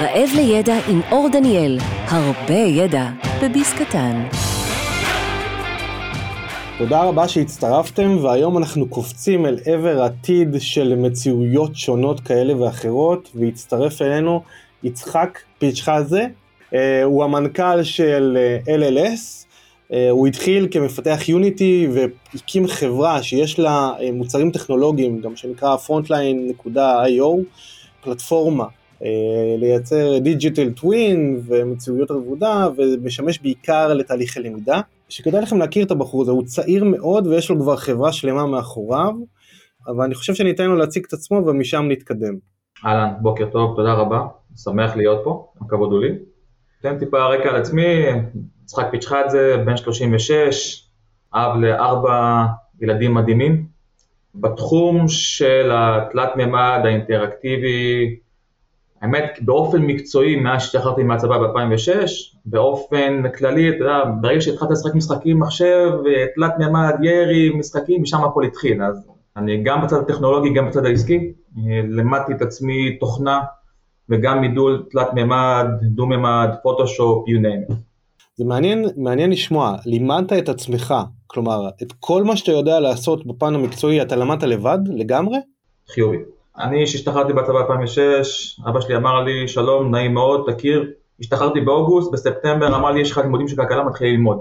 רעב לידע עם אור דניאל, הרבה ידע בביס קטן. תודה רבה שהצטרפתם, והיום אנחנו קופצים אל עבר עתיד של מציאויות שונות כאלה ואחרות, והצטרף אלינו יצחק פיצ'חזה, אה, הוא המנכ"ל של אה, LLS, אה, הוא התחיל כמפתח יוניטי והקים חברה שיש לה מוצרים טכנולוגיים, גם שנקרא frontline.io, פלטפורמה לייצר digital twin ומציאויות עבודה ומשמש בעיקר לתהליכי למידה. שכדאי לכם להכיר את הבחור הזה, הוא צעיר מאוד ויש לו כבר חברה שלמה מאחוריו, אבל אני חושב שאני אתן לו להציג את עצמו ומשם נתקדם. אהלן, בוקר טוב, תודה רבה, שמח להיות פה, הכבוד הוא לי. אתן טיפה רקע על עצמי, יצחק פיצ'חדזה, בן 36, אב לארבע ילדים מדהימים. בתחום של התלת מימד האינטראקטיבי, האמת, באופן מקצועי, מאז שהשתחררתי מהצבא ב-2006, באופן כללי, אתה יודע, ברגע שהתחלת לשחק משחקים, מחשב, תלת מימד, ירי, משחקים, משם הכל התחיל. אז אני גם בצד הטכנולוגי, גם בצד העסקי, למדתי את עצמי תוכנה, וגם מידול תלת מימד, דו מימד, פוטושופ, you name it. זה מעניין, מעניין לשמוע, לימדת את עצמך, כלומר, את כל מה שאתה יודע לעשות בפן המקצועי, אתה למדת לבד, לגמרי? חיובי. אני, שהשתחררתי בצבא 2006, אבא שלי אמר לי, שלום, נעים מאוד, תכיר, השתחררתי באוגוסט, בספטמבר אמר לי, יש לך לימודים של כלכלה, מתחיל ללמוד.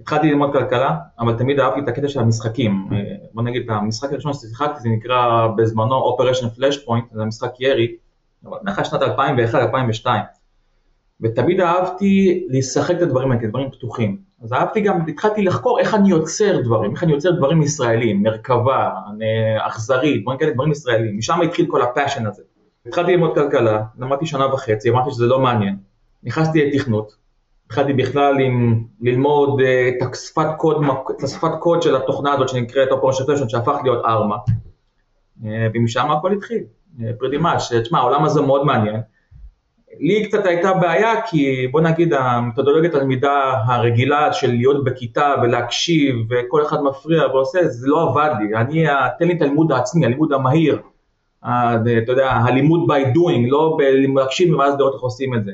התחלתי ללמוד כלכלה, אבל תמיד אהבתי את הקטע של המשחקים. אה, בוא נגיד, המשחק הראשון ששיחקתי, זה נקרא בזמנו Operation Flashpoint, זה משחק ירי, אבל נניח שנת 2001-2002. ותמיד אהבתי לשחק את הדברים האלה, כדברים פתוחים. אז אהבתי גם, התחלתי לחקור איך אני יוצר דברים, איך אני יוצר דברים ישראלים, מרכבה, אכזרית, דברים כאלה, דברים ישראלים, משם התחיל כל ה passion הזה. התחלתי ללמוד כלכלה, למדתי שנה וחצי, אמרתי שזה לא מעניין. נכנסתי לתכנות, התחלתי בכלל עם ללמוד אה, את השפת קוד, השפת קוד של התוכנה הזאת שנקראת Operation שהפך להיות Arma, אה, ומשם הכל התחיל, pretty אה, much, תשמע, העולם הזה מאוד מעניין. לי קצת הייתה בעיה כי בוא נגיד המתודולוגיית הלמידה הרגילה של להיות בכיתה ולהקשיב וכל אחד מפריע ועושה, זה לא עבד לי, אני, תן לי את הלימוד העצמי, הלימוד המהיר, אתה יודע, הלימוד by doing, לא להקשיב ואז לראות איך עושים את זה.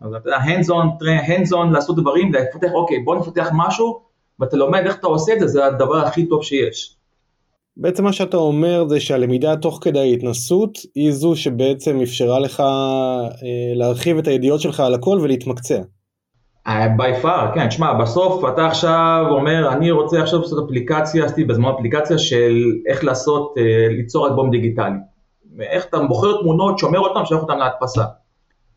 אז אתה יודע, hands on, hands on לעשות דברים, לפתח, אוקיי, בוא נפתח משהו ואתה לומד איך אתה עושה את זה, זה הדבר הכי טוב שיש. בעצם מה שאתה אומר זה שהלמידה תוך כדי ההתנסות היא זו שבעצם אפשרה לך אה, להרחיב את הידיעות שלך על הכל ולהתמקצע. ביי uh, פאר, כן, תשמע, בסוף אתה עכשיו אומר, אני רוצה עכשיו לעשות אפליקציה, עשיתי בזמן אפליקציה של איך לעשות, uh, ליצור אלבום דיגיטלי. ואיך אתה בוחר תמונות, שומר אותם, שולח אותם להדפסה.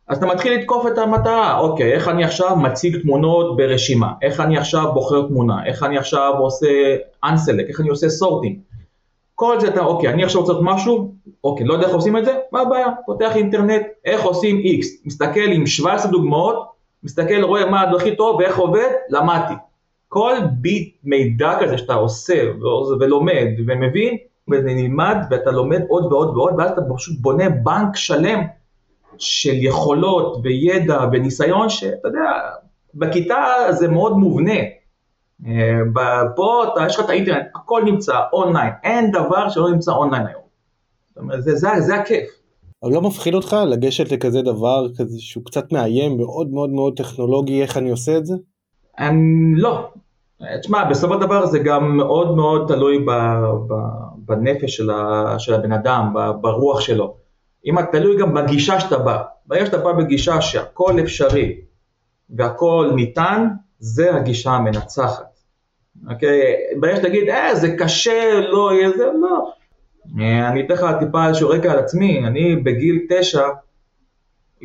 אז אתה מתחיל לתקוף את המטרה, אוקיי, איך אני עכשיו מציג תמונות ברשימה, איך אני עכשיו בוחר תמונה, איך אני עכשיו עושה unselect, איך אני עושה sorting. כל זה אתה, אוקיי, אני עכשיו רוצה לעשות משהו, אוקיי, לא יודע איך עושים את זה, מה הבעיה? פותח אינטרנט, איך עושים X, מסתכל עם 17 דוגמאות, מסתכל, רואה מה הכי טוב ואיך עובד, למדתי. כל ביט מידע כזה שאתה עושה ולומד ומבין, וזה נלמד ואתה לומד עוד ועוד ועוד, ואז אתה פשוט בונה בנק שלם של יכולות וידע וניסיון שאתה יודע, בכיתה זה מאוד מובנה. פה אתה, יש לך את האינטרנט, הכל נמצא אונליין, אין דבר שלא נמצא אונליין היום. זאת אומרת, זה, זה, זה הכיף. אבל לא מפחיד אותך לגשת לכזה דבר כזה שהוא קצת מאיים, מאוד מאוד מאוד טכנולוגי, איך אני עושה את זה? אני, לא. תשמע, בסופו של דבר זה גם מאוד מאוד תלוי ב, ב, בנפש של, ה, של הבן אדם, ב, ברוח שלו. אם אתה תלוי גם בגישה שאתה בא. ברגע שאתה בא בגישה שהכל אפשרי והכל ניתן, זה הגישה המנצחת. אוקיי? ברגע שתגיד, אה, זה קשה, לא יהיה זה, לא. אה, אני אתן לך טיפה איזשהו רקע על עצמי, אני בגיל תשע,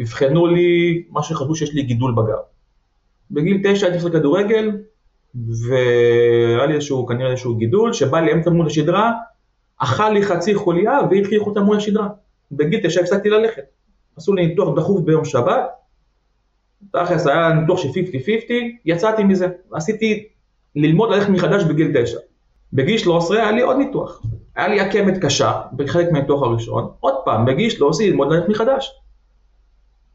אבחנו לי מה שחשבו שיש לי גידול בגב. בגיל תשע הייתי עושה כדורגל, והיה לי איזשהו, כנראה איזשהו גידול, שבא לי אמצע מול השדרה, אכל לי חצי חוליה והתחיל אותה מול השדרה. בגיל תשע הפסקתי ללכת. עשו לי ניתוח דחוף ביום שבת, תכלס היה ניתוח של 50-50, יצאתי מזה, עשיתי ללמוד ללכת מחדש בגיל 9. בגיל 13 היה לי עוד ניתוח, היה לי עקמת קשה בחלק מהניתוח הראשון, עוד פעם, בגיל 13 ללמוד ללכת מחדש.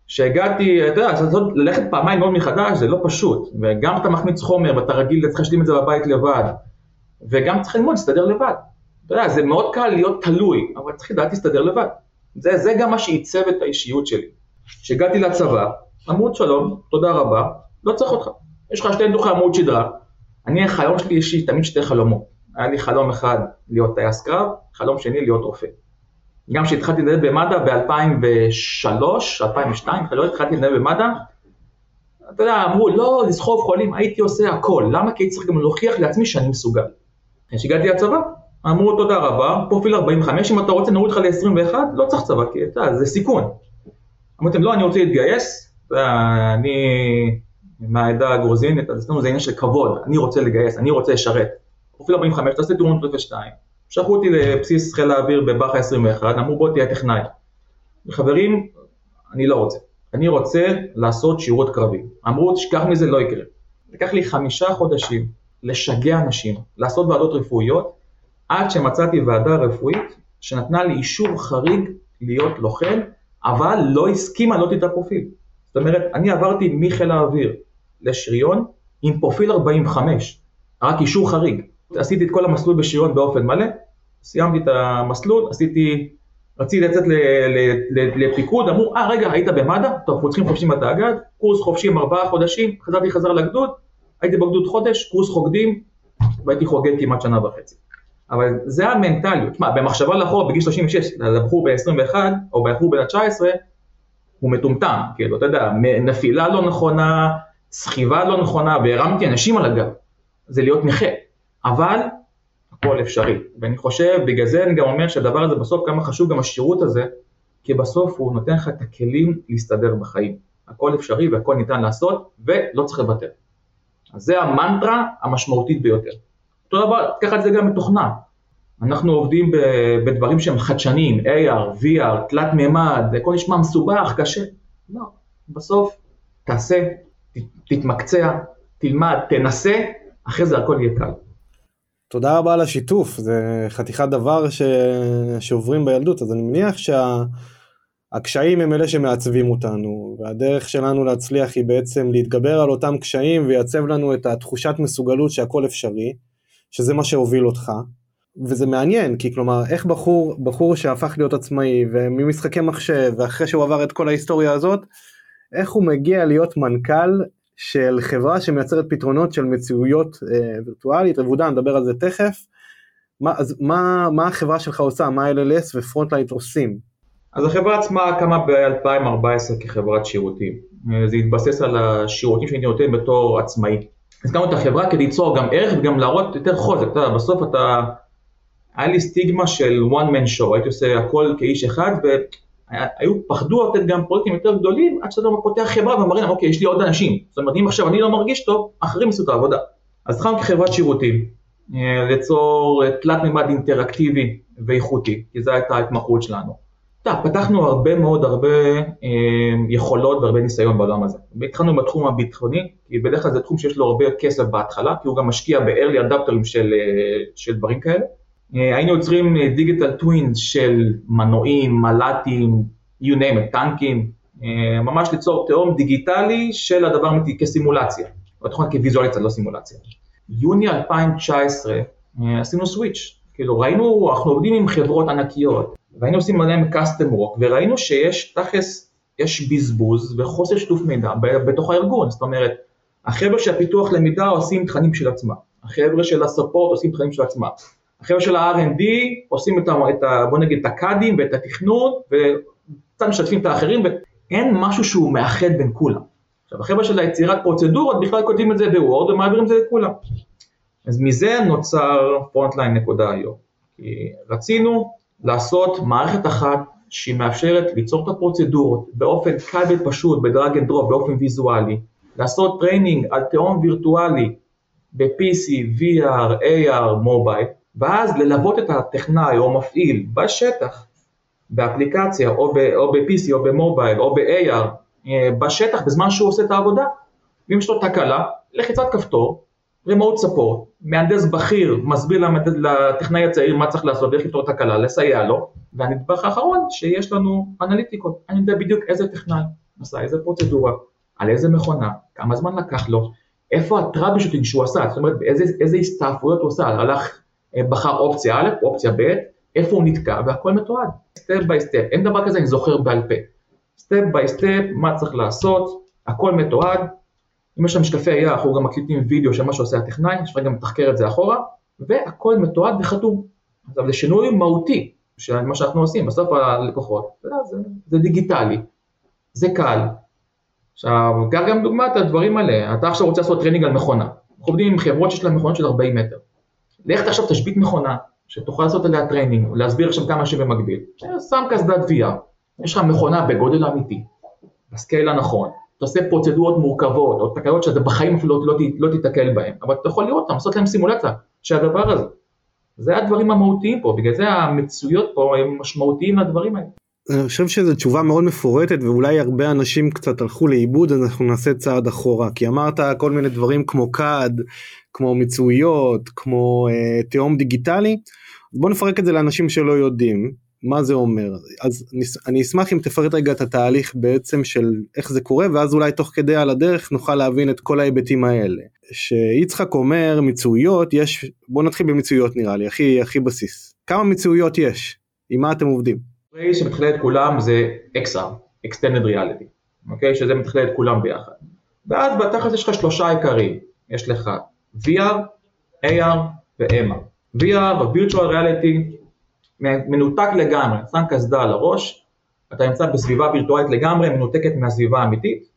כשהגעתי, אתה יודע, ללכת פעמיים ללמוד מחדש זה לא פשוט, וגם אתה מחמיץ חומר ואתה רגיל, צריך להשלים את זה בבית לבד, וגם צריך ללמוד להסתדר לבד. אתה יודע, זה מאוד קל להיות תלוי, אבל צריך לדעת להסתדר לבד. זה, זה גם מה שעיצב את האישיות שלי. כשהגעתי לצבא, אמרו שלום, תודה רבה, לא צריך אותך, יש לך שתי דוכי עמוד שדרה. אני, החלום שלי, יש לי תמיד שתי חלומות. היה לי חלום אחד להיות טייס קרב, חלום שני להיות רופא. גם כשהתחלתי לנהל במד"א ב-2003, 2002, לא התחלתי לנהל במד"א, אתה יודע, אמרו, לא, לסחוב חולים, הייתי עושה הכל. למה? כי הייתי צריך גם להוכיח לעצמי שאני מסוגל. כשהגעתי לצבא, אמרו, תודה רבה, פרופיל 45, אם אתה רוצה נוריד אותך ל-21, לא צריך צבא, כי אתה זה סיכון. אמרתם, לא, אני רוצה להתגייס, אני מהעדה הגרוזינית, אז זה עניין של כבוד, אני רוצה לגייס, אני רוצה לשרת. פרופיל 45, תעשה טירונות 02. שלחו אותי לבסיס חיל האוויר בבאחה 21, אמרו בוא תהיה טכנאי. חברים, אני לא רוצה. אני רוצה לעשות שירות קרבי. אמרו, תשכח מזה, לא יקרה. לקח לי חמישה חודשים לשגע אנשים, לעשות ועדות רפואיות, עד שמצאתי ועדה רפואית שנתנה לי אישור חריג להיות לוחם, אבל לא הסכימה להעלות את הפרופיל. זאת אומרת, אני עברתי מחיל האוויר לשריון עם פרופיל 45, רק אישור חריג. עשיתי את כל המסלול בשריון באופן מלא, סיימתי את המסלול, עשיתי, רציתי לצאת לפיקוד, אמרו, אה רגע, היית במד"א? טוב, אנחנו צריכים חופשים בתאגד, קורס חופשים ארבעה חודשים, חזרתי חזרה לגדוד, הייתי בגדוד חודש, קורס חוגדים, והייתי חוגג כמעט שנה וחצי. אבל זה המנטליות, מה, במחשבה לאחור בגיל 36, לבחור ב-21, או בחור בן ה-19, הוא מטומטם, כאילו, אתה יודע, נפילה לא נכונה, סחיבה לא נכונה, והרמתי אנשים על הגב, זה להיות נכה. אבל הכל אפשרי. ואני חושב, בגלל זה אני גם אומר שהדבר הזה בסוף, כמה חשוב גם השירות הזה, כי בסוף הוא נותן לך את הכלים להסתדר בחיים. הכל אפשרי והכל ניתן לעשות, ולא צריך לוותר. אז זה המנטרה המשמעותית ביותר. אותו דבר, תקח את זה גם מתוכנה. אנחנו עובדים בדברים שהם חדשניים, AR, VR, תלת מימד, הכל נשמע מסובך, קשה. לא, בסוף תעשה, תתמקצע, תלמד, תנסה, אחרי זה הכל יהיה קל. תודה רבה על השיתוף, זה חתיכת דבר ש... שעוברים בילדות, אז אני מניח שהקשיים שה... הם אלה שמעצבים אותנו, והדרך שלנו להצליח היא בעצם להתגבר על אותם קשיים ויעצב לנו את התחושת מסוגלות שהכל אפשרי, שזה מה שהוביל אותך. וזה מעניין, כי כלומר, איך בחור, בחור שהפך להיות עצמאי וממשחקי מחשב, ואחרי שהוא עבר את כל ההיסטוריה הזאת, איך הוא מגיע להיות מנכ"ל של חברה שמייצרת פתרונות של מציאויות אה, וירטואלית, רבודה, נדבר על זה תכף. מה, אז מה, מה החברה שלך עושה, מה LLS ופרונטלייט עושים? אז החברה עצמה קמה ב-2014 כחברת שירותים. אה, זה התבסס על השירותים שאני נותן בתור עצמאי. הזכרנו את החברה כדי ליצור גם ערך וגם להראות יותר חוזק. אתה בסוף אתה... היה לי סטיגמה של one man show, הייתי עושה הכל כאיש אחד, היו, פחדו לתת גם פרויקטים יותר גדולים, עד שאתה פותח חברה ומראה להם, אוקיי, יש לי עוד אנשים. זאת אומרת, אם עכשיו אני לא מרגיש טוב, אחרים יעשו את העבודה. אז התחלנו כחברת שירותים, אה, ליצור תלת מימד אינטראקטיבי ואיכותי, כי זו הייתה ההתמחות שלנו. אתה, פתחנו הרבה מאוד, הרבה אה, יכולות והרבה ניסיון בעולם הזה. התחלנו בתחום הביטחוני, כי בדרך כלל זה תחום שיש לו הרבה כסף בהתחלה, כי הוא גם משקיע ב-early adapters של, אה, של דברים כאלה. אה, היינו יוצרים דיגיטל אה, טווינס של מנועים, מל"טים, you name it, טנקים, אה, ממש ליצור תהום דיגיטלי של הדבר כסימולציה, תכונה כוויזואליציה, לא סימולציה. יוני 2019 עשינו סוויץ', כאילו ראינו, אנחנו עובדים עם חברות ענקיות, והיינו עושים עליהם custom work, וראינו שיש תכלס, יש בזבוז וחוסר שיתוף מידע בתוך הארגון, זאת אומרת, החבר'ה של הפיתוח למידה עושים תכנים של עצמם, החבר'ה של הסופורט עושים תכנים של עצמם, החבר'ה של ה-R&D עושים את ה... את ה בוא נגיד את הקאדים ואת התכנון וקצת משתפים את האחרים ואין משהו שהוא מאחד בין כולם. עכשיו החבר'ה של היצירת פרוצדורות בכלל כותבים את זה בוורד ומעבירים את זה לכולם. אז מזה נוצר frontline.io. כי רצינו לעשות מערכת אחת שהיא מאפשרת ליצור את הפרוצדורות באופן קל ופשוט, ב drag and drop, באופן ויזואלי, לעשות training על תאום וירטואלי ב-PC, VR, AR, mobile, ואז ללוות את הטכנאי או מפעיל בשטח, באפליקציה או, ב, או ב-PC או ב mobile או ב-AR, אה, בשטח בזמן שהוא עושה את העבודה. ואם יש לו תקלה, לחיצת כפתור, remote support, מהנדס בכיר מסביר. לטכנאי הצעיר מה צריך לעשות ואיך לפתור את התקלה, לסייע לו, והנדבך האחרון שיש לנו אנליטיקות, אני יודע בדיוק איזה טכנאי עשה איזה פרוצדורה, על איזה מכונה, כמה זמן לקח לו, איפה ה troubleshooting שהוא עשה, זאת אומרת איזה, איזה הסתעפויות הוא עשה, הלך בחר אופציה א', אופציה ב', איפה הוא נתקע, והכל מתועד, step by step, אין דבר כזה אני זוכר בעל פה. step by step, מה צריך לעשות, הכל מתועד. אם יש שם משקפי AR, אנחנו גם מקליטים וידאו של מה שעושה הטכנאי, אפשר גם לתחקר את זה אחורה, והכל מתועד וחתום. עכשיו זה שינוי מהותי של מה שאנחנו עושים, בסוף הלקוחות, זה, זה, דיגיטלי, זה קל. עכשיו, קח גם דוגמא את הדברים האלה, אתה עכשיו רוצה לעשות training על מכונה, אנחנו עובדים עם חברות שיש להן מכונות של 40 מטר. לך עכשיו תשבית מכונה, שתוכל לעשות עליה training, להסביר עכשיו כמה שבמקביל. שם קסדת VR, יש לך מכונה בגודל אמיתי, ב scale הנכון, אתה עושה פרוצדורות מורכבות, או תקלות שאתה בחיים אפילו לא, לא, לא תיתקל בהן, אבל אתה יכול לראות אותם, לעשות להם סימולציה של הדבר הזה. זה הדברים המהותיים פה, בגלל זה המצויות פה הם משמעותיים לדברים האלה. אני חושב שזו תשובה מאוד מפורטת ואולי הרבה אנשים קצת הלכו לאיבוד אז אנחנו נעשה צעד אחורה כי אמרת כל מיני דברים כמו קאד, כמו מצויות, כמו אה, תהום דיגיטלי. בוא נפרק את זה לאנשים שלא יודעים מה זה אומר אז אני אשמח אם תפרט רגע את התהליך בעצם של איך זה קורה ואז אולי תוך כדי על הדרך נוכל להבין את כל ההיבטים האלה. שיצחק אומר מציאויות יש בוא נתחיל במציאויות נראה לי הכי הכי בסיס כמה מציאויות יש עם מה אתם עובדים. ה phrase שמתכלל את כולם זה XR, Extended Reality, אוקיי? שזה מתכלל את כולם ביחד. ואז בתכלס יש לך שלושה עיקרים, יש לך VR, AR ו-MR. VR, ו-Virtual Reality, מנותק לגמרי, שם קסדה על הראש, אתה נמצא בסביבה וירטואלית לגמרי, מנותקת מהסביבה האמיתית,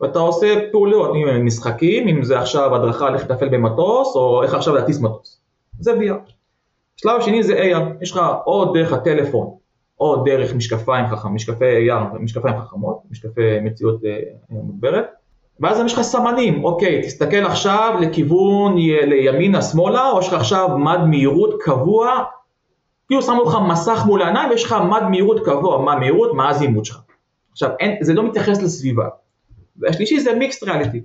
ואתה עושה פעולות, אם משחקים, אם זה עכשיו הדרכה איך לטפל במטוס, או איך עכשיו להטיס מטוס. זה VR. שלב השני זה AR, יש לך או דרך הטלפון או דרך משקפיים חכם, משקפי AR, משקפיים חכמות, משקפי מציאות אה, מוגברת, ואז יש לך סמנים, אוקיי, תסתכל עכשיו לכיוון לימינה שמאלה, או יש לך עכשיו מד מהירות קבוע, כאילו שמו לך מסך מול העיניים ויש לך מד מהירות קבוע, מה מהירות, מה הזימות שלך. עכשיו, אין, זה לא מתייחס לסביבה. והשלישי זה mixed reality.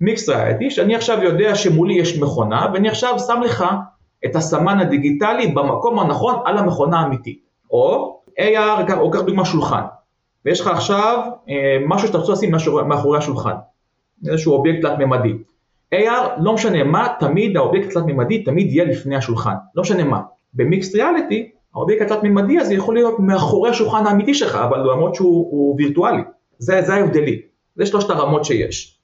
mixed reality, שאני עכשיו יודע שמולי יש מכונה, ואני עכשיו שם לך את הסמן הדיגיטלי במקום הנכון על המכונה האמיתית. או AR, או קח דוגמא שולחן, ויש לך עכשיו אה, משהו שאתה רוצה לשים מאחורי השולחן, איזשהו אובייקט תלת-ממדי. AR, לא משנה מה, תמיד האובייקט התלת-ממדי תמיד יהיה לפני השולחן, לא משנה מה. ב mixed reality, האובייקט התלת-ממדי הזה יכול להיות מאחורי השולחן האמיתי שלך, אבל למרות שהוא וירטואלי. זה, זה ההבדלי, זה שלושת הרמות שיש.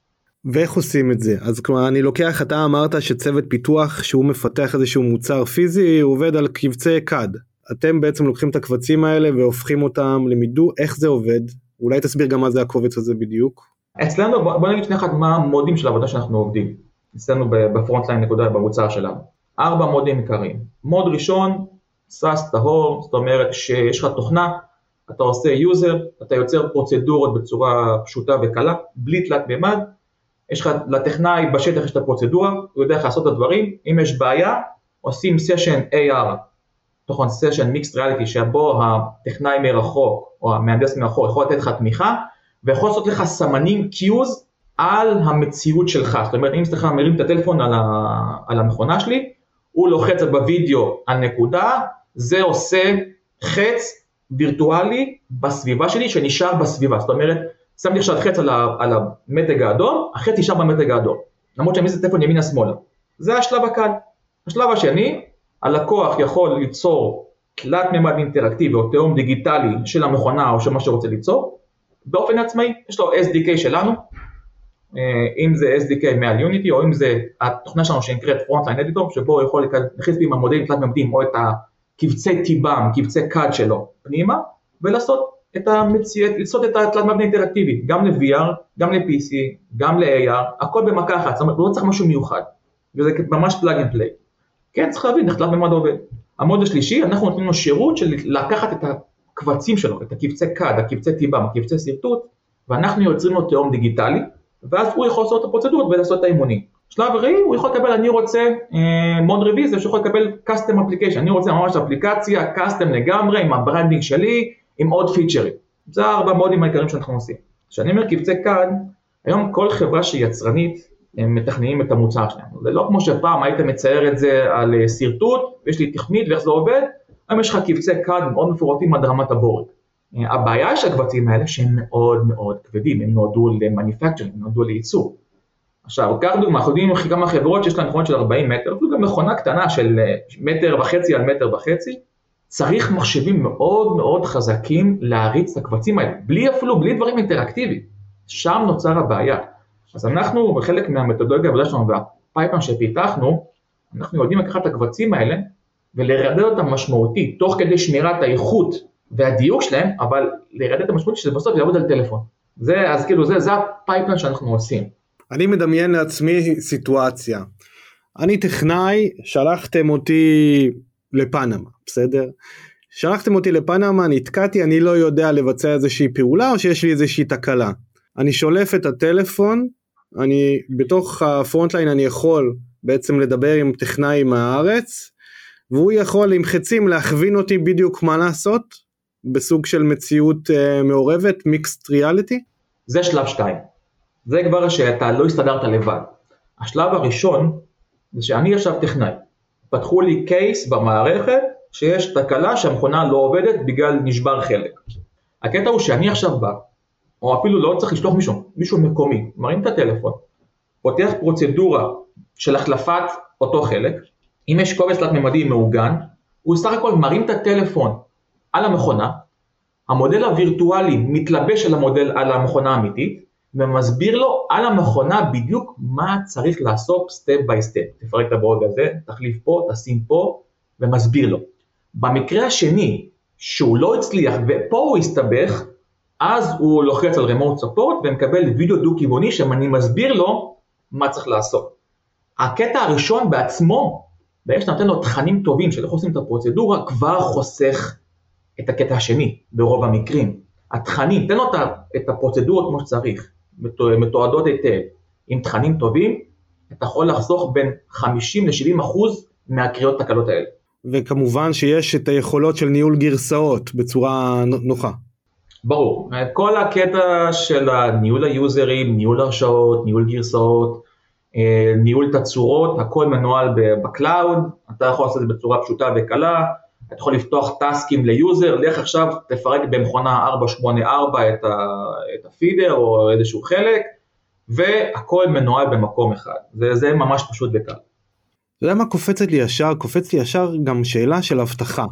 ואיך עושים את זה? אז כלומר אני לוקח, אתה אמרת שצוות פיתוח שהוא מפתח איזשהו מוצר פיזי, הוא עובד על קבצי CAD. אתם בעצם לוקחים את הקבצים האלה והופכים אותם למידור, איך זה עובד? אולי תסביר גם מה זה הקובץ הזה בדיוק. אצלנו, בוא נגיד שנייה אחת מה המודים של העבודה שאנחנו עובדים. אצלנו ב Frontline נקודה במוצר שלנו. ארבע מודים עיקריים. mode ראשון, SaaS טהור, זאת אומרת שיש לך תוכנה, אתה עושה user, אתה יוצר פרוצדורות בצורה פשוטה וקלה, בלי תלת מימד, יש לך, לטכנאי בשטח יש את הפרוצדורה, הוא יודע איך לעשות את הדברים, אם יש בעיה, עושים session AR תוכן session mixed reality שבו הטכנאי מרחוק או המהנדס מרחוק יכול לתת לך תמיכה ויכול לעשות לך סמנים cues על המציאות שלך, זאת אומרת אם סליחה מרים את הטלפון על, ה, על המכונה שלי, הוא לוחץ בווידאו על נקודה, זה עושה חץ וירטואלי בסביבה שלי שנשאר בסביבה, זאת אומרת שמתי עכשיו חץ על, ה, על המתג האדום, החץ נשאר במתג האדום, למרות שאני מזיז את הטלפון ימינה שמאלה, זה השלב הקל. השלב השני, הלקוח יכול ליצור תלת מימד אינטראקטיבי או תהום דיגיטלי של המכונה או של מה שרוצה ליצור באופן עצמאי, יש לו SDK שלנו, אה, אם זה SDK מעל יוניטי או אם זה התוכנה שלנו שנקראת Frontline Editor שבו הוא יכול להכניס עם המודלים תלת מימדים או את הקבצי תיב"ם, קבצי CAD שלו פנימה ולעשות את המציאות, לעשות את התלת מימד האינטראקטיבי, גם ל-VR, גם ל-PC, גם ל-AR, הכל במכה אחת, זאת אומרת לא צריך משהו מיוחד, וזה ממש plug and play. כן, צריך להבין איך תלת עובד. ה mode השלישי, אנחנו נותנים לו שירות של לקחת את הקבצים שלו, את הקבצי CAD, הקבצי תיב"ם, הקבצי שרטוט, ואנחנו יוצרים לו תאום דיגיטלי, ואז הוא יכול לעשות את הפרוצדורות ולעשות את האימונים. שלב רביעי, הוא יכול לקבל, אני רוצה אה, mode רביעי, זה שיכול לקבל custom application, אני רוצה ממש אפליקציה, custom לגמרי, עם ה branding שלי, עם עוד פיצ'רים. זה ארבע מודים העיקריים שאנחנו עושים. כשאני אומר קבצי CAD, היום כל חברה שהיא יצרנית, הם מתכננים את המוצר שלהם. זה לא כמו שפעם היית מצייר את זה על אה, שרטוט, ויש לי תכנית ואיך זה עובד, היום יש לך קבצי CAD מאוד מפורטים עד רמת הבורג. אה, הבעיה של הקבצים האלה שהם מאוד מאוד כבדים, הם נועדו ל manufacturing, הם נועדו לייצור. עכשיו, קח דוגמא, אנחנו יודעים כמה חברות שיש להן מכונות של 40 מטר, אפילו גם מכונה קטנה של אה, מטר וחצי על מטר וחצי, צריך מחשבים מאוד מאוד חזקים להריץ את הקבצים האלה, בלי אפילו, בלי דברים אינטראקטיביים. שם נוצר הבעיה. אז אנחנו, בחלק מהמתודולוגיה העבודה שלנו והפייפן שפיתחנו, אנחנו יודעים לקחת את הקבצים האלה ולרדד אותם משמעותית, תוך כדי שמירת האיכות והדיוק שלהם, אבל לרדד את המשמעות שזה בסוף יעבוד על טלפון. זה, אז כאילו, זה, זה ה pipeline שאנחנו עושים. אני מדמיין לעצמי סיטואציה. אני טכנאי, שלחתם אותי לפנמה, בסדר? שלחתם אותי לפנמה, נתקעתי, אני לא יודע לבצע איזושהי פעולה או שיש לי איזושהי תקלה. אני שולף את הטלפון, אני בתוך ה Frontline אני יכול בעצם לדבר עם טכנאי מהארץ, והוא יכול עם חצים להכווין אותי בדיוק מה לעשות, בסוג של מציאות uh, מעורבת, מיקסט ריאליטי. זה שלב 2. זה כבר שאתה לא הסתדרת לבד. השלב הראשון זה שאני עכשיו טכנאי. פתחו לי קייס במערכת שיש תקלה שהמכונה לא עובדת בגלל נשבר חלק. הקטע הוא שאני עכשיו בא, או אפילו לא צריך לשלוח מישהו, מישהו מקומי, מרים את הטלפון, פותח פרוצדורה של החלפת אותו חלק, אם יש קובץ תלת-ממדי מעוגן, הוא סך הכל מרים את הטלפון על המכונה, המודל הווירטואלי מתלבש על המודל, על המכונה האמיתית, ומסביר לו על המכונה בדיוק מה צריך לעשות step by step. תפרק את הבורג הזה, תחליף פה, תשים פה, ומסביר לו. במקרה השני, שהוא לא הצליח ופה הוא הסתבך, אז הוא לוחץ על remote support ומקבל וידאו דו-כיווני שאני מסביר לו מה צריך לעשות. הקטע הראשון בעצמו, ברגע שאתה נותן לו תכנים טובים של איך עושים את הפרוצדורה, כבר חוסך את הקטע השני ברוב המקרים. התכנים, תן לו את הפרוצדורות כמו שצריך, מתועדות היטב, עם תכנים טובים, אתה יכול לחסוך בין 50 ל-70 אחוז מהקריאות תקלות האלה. וכמובן שיש את היכולות של ניהול גרסאות בצורה נוחה. ברור, כל הקטע של ניהול היוזרים, ניהול הרשאות, ניהול גרסאות, ניהול תצורות, הכל מנוהל ב cloud, אתה יכול לעשות את זה בצורה פשוטה וקלה, אתה יכול לפתוח טסקים ל user, לך עכשיו תפרק במכונה 484 את, ה, את ה feeder או איזשהו חלק, והכל מנוהל במקום אחד, זה, זה ממש פשוט וקל. אתה יודע מה קופצת לי ישר? קופצת לי ישר גם שאלה של אבטחה.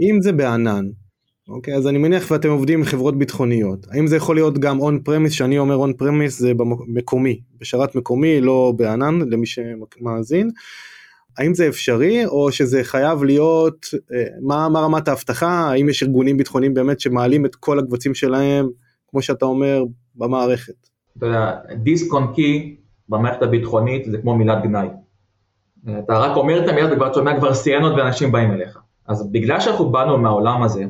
אם זה בענן, אוקיי, אז אני מניח ואתם עובדים עם חברות ביטחוניות. האם זה יכול להיות גם on premise, שאני אומר on premise זה במקומי, בשרת מקומי, לא בענן, למי שמאזין. האם זה אפשרי, או שזה חייב להיות, אה, מה, מה רמת האבטחה, האם יש ארגונים ביטחוניים באמת שמעלים את כל הקבצים שלהם, כמו שאתה אומר, במערכת? אתה יודע, דיסק און קי במערכת הביטחונית זה כמו מילת גנאי. אתה רק אומר את המילה וכבר שומע כבר סירנות ואנשים באים אליך. אז בגלל שאנחנו באנו מהעולם הזה,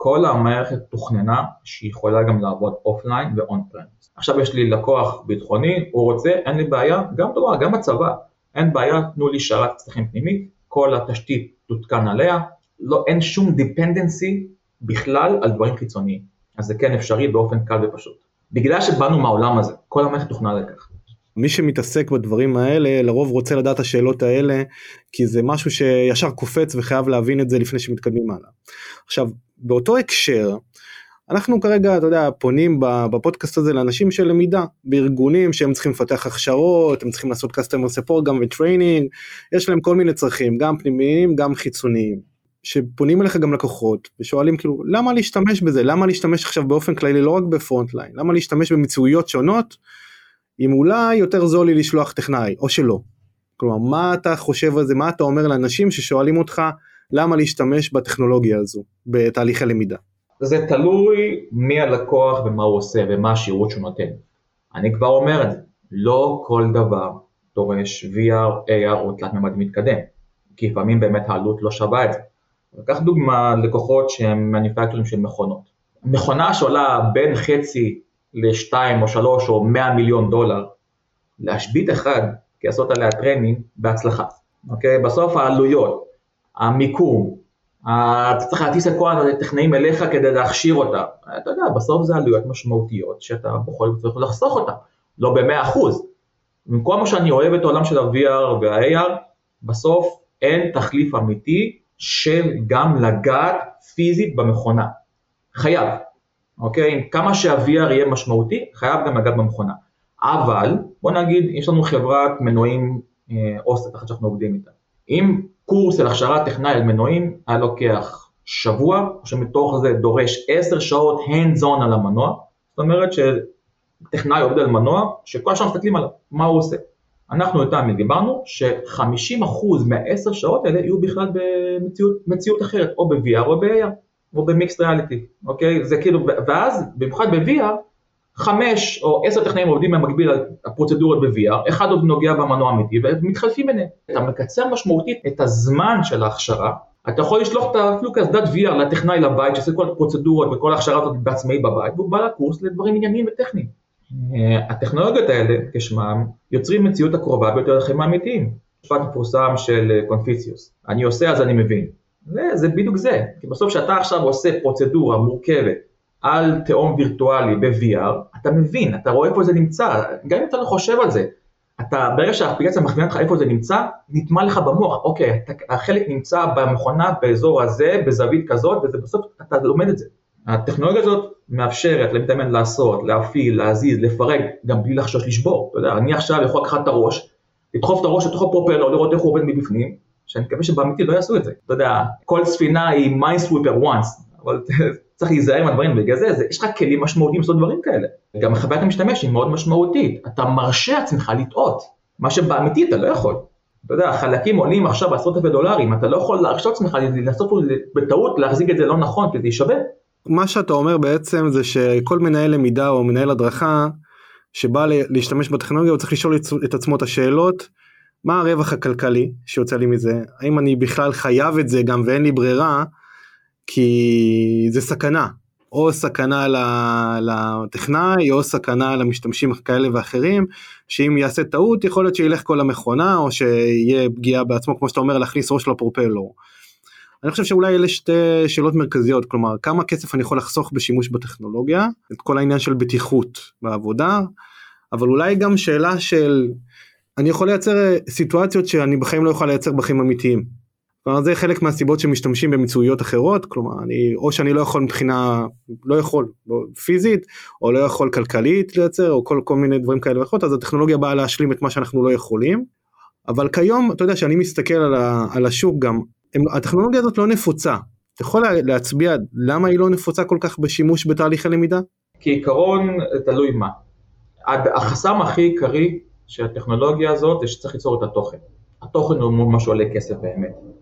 כל המערכת תוכננה שהיא יכולה גם לעבוד offline ו on prem. עכשיו יש לי לקוח ביטחוני, הוא רוצה, אין לי בעיה, גם דומה, גם בצבא, אין בעיה, תנו לי שרת צרכים פנימית, כל התשתית תותקן עליה, לא, אין שום dependency בכלל על דברים חיצוניים. אז זה כן אפשרי באופן קל ופשוט. בגלל שבאנו מהעולם הזה, כל המערכת תוכנה לכך. מי שמתעסק בדברים האלה לרוב רוצה לדעת את השאלות האלה כי זה משהו שישר קופץ וחייב להבין את זה לפני שמתקדמים הלאה. עכשיו באותו הקשר אנחנו כרגע אתה יודע פונים בפודקאסט הזה לאנשים של למידה בארגונים שהם צריכים לפתח הכשרות הם צריכים לעשות customer support גם ו training יש להם כל מיני צרכים גם פנימיים גם חיצוניים. שפונים אליך גם לקוחות ושואלים כאילו למה להשתמש בזה למה להשתמש עכשיו באופן כללי לא רק ב Frontline למה להשתמש במציאויות שונות אם אולי יותר זול לי לשלוח טכנאי או שלא. כלומר מה אתה חושב על זה מה אתה אומר לאנשים ששואלים אותך למה להשתמש בטכנולוגיה הזו בתהליכי למידה. זה תלוי מי הלקוח ומה הוא עושה ומה השירות שהוא נותן. אני כבר אומר את זה, לא כל דבר דורש VR, AR או תלת מימד מתקדם, כי לפעמים באמת העלות לא שווה את זה. לקח דוגמה לקוחות שהם מניפקטורים של מכונות. מכונה שעולה בין חצי לשתיים או שלוש או מאה מיליון דולר, להשבית אחד, כי לעשות עליה training, בהצלחה. אוקיי? בסוף העלויות, המיקום, אתה צריך להטיס את כל הטכנאים אליך כדי להכשיר אותה. אתה יודע, בסוף זה עלויות משמעותיות שאתה בכל זאת יכול לחסוך אותה, לא במאה אחוז. מה שאני אוהב את העולם של ה-VR וה-AR, בסוף אין תחליף אמיתי של גם לגעת פיזית במכונה. חייב. אוקיי? כמה שה-VR יהיה משמעותי, חייב גם לגעת במכונה. אבל, בוא נגיד, יש לנו חברת מנועים אה, אוסטת אחת שאנחנו עובדים איתה. אם קורס של הכשרת טכנאי על מנועים היה לוקח שבוע, שמתוך זה דורש 10 שעות hands on על המנוע, זאת אומרת שטכנאי עובד על מנוע, שכל השאר מסתכלים עליו, מה הוא עושה. אנחנו איתם דיברנו ש-50% מה-10 שעות האלה יהיו בכלל במציאות אחרת, או ב-VR או ב-AR, או במיקסט ריאליטי, אוקיי? זה כאילו, ואז, במיוחד ב-VR, חמש או עשר טכנאים עובדים במקביל על הפרוצדורות ב-VR, אחד עוד נוגע במנוע אמיתי ומתחלפים ביניהם. אתה מקצר משמעותית את הזמן של ההכשרה, אתה יכול לשלוח את אפילו קסדת VR לטכנאי לבית שעושה כל הפרוצדורות וכל ההכשרה הזאת בעצמאי בבית, והוא בא לקורס לדברים ענייניים וטכניים. אה, הטכנולוגיות האלה, כשמם, יוצרים מציאות הקרובה ביותר לחיים האמיתיים. משפט מפורסם של קונפיציוס, אני עושה אז אני מבין. זה בדיוק זה, כי בסוף כשאתה עכשיו עושה פרוצדורה מורכבת על תהום וירטואלי ב-VR, אתה מבין, אתה רואה איפה זה נמצא, גם אם אתה לא חושב על זה, אתה, ברגע שהאפליקציה מכווינה אותך איפה זה נמצא, נטמע לך במוח, אוקיי, אתה, החלק נמצא במכונה באזור הזה, בזווית כזאת, ובסוף אתה לומד את זה. הטכנולוגיה הזאת מאפשרת למתאמן לעשות, להפעיל, להזיז, לפרק, גם בלי לחשוש לשבור. אתה יודע, אני עכשיו יכול לקחת את הראש, לדחוף את הראש לתוך הפרופלר, לראות איך הוא עובד מבפנים, שאני מקווה שבאמיתי לא יעשו את זה. אתה יודע, כל ספינה היא minesweeper once, אבל צריך להיזהר מהדברים, בגלל זה, זה יש לך כלים משמעותיים לעשות דברים כאלה. גם חוויית המשתמש היא מאוד משמעותית, אתה מרשה עצמך לטעות, מה שבאמיתי אתה לא יכול. אתה יודע, החלקים עולים עכשיו בעשרות אלפי דולרים, אתה לא יכול להרשות עצמך לנסות בטעות להחזיק את זה לא נכון, כי זה יישבר. מה שאתה אומר בעצם זה שכל מנהל למידה או מנהל הדרכה שבא להשתמש בטכנולוגיה הוא צריך לשאול את עצמו את השאלות מה הרווח הכלכלי שיוצא לי מזה האם אני בכלל חייב את זה גם ואין לי ברירה כי זה סכנה, או סכנה לטכנאי, או סכנה למשתמשים כאלה ואחרים, שאם יעשה טעות יכול להיות שילך כל המכונה, או שיהיה פגיעה בעצמו, כמו שאתה אומר, להכניס ראש לפרופלור. אני חושב שאולי אלה שתי שאלות מרכזיות, כלומר, כמה כסף אני יכול לחסוך בשימוש בטכנולוגיה, את כל העניין של בטיחות בעבודה, אבל אולי גם שאלה של, אני יכול לייצר סיטואציות שאני בחיים לא יכול לייצר בחיים אמיתיים. כלומר זה חלק מהסיבות שמשתמשים במצויות אחרות כלומר אני או שאני לא יכול מבחינה לא יכול פיזית או לא יכול כלכלית לייצר או כל, כל מיני דברים כאלה ואחרות אז הטכנולוגיה באה להשלים את מה שאנחנו לא יכולים. אבל כיום אתה יודע שאני מסתכל על, ה, על השוק גם הם, הטכנולוגיה הזאת לא נפוצה אתה יכול להצביע למה היא לא נפוצה כל כך בשימוש בתהליכי למידה? כעיקרון תלוי מה. החסם הכי עיקרי של הטכנולוגיה הזאת זה שצריך ליצור את התוכן. התוכן הוא מה שעולה כסף באמת.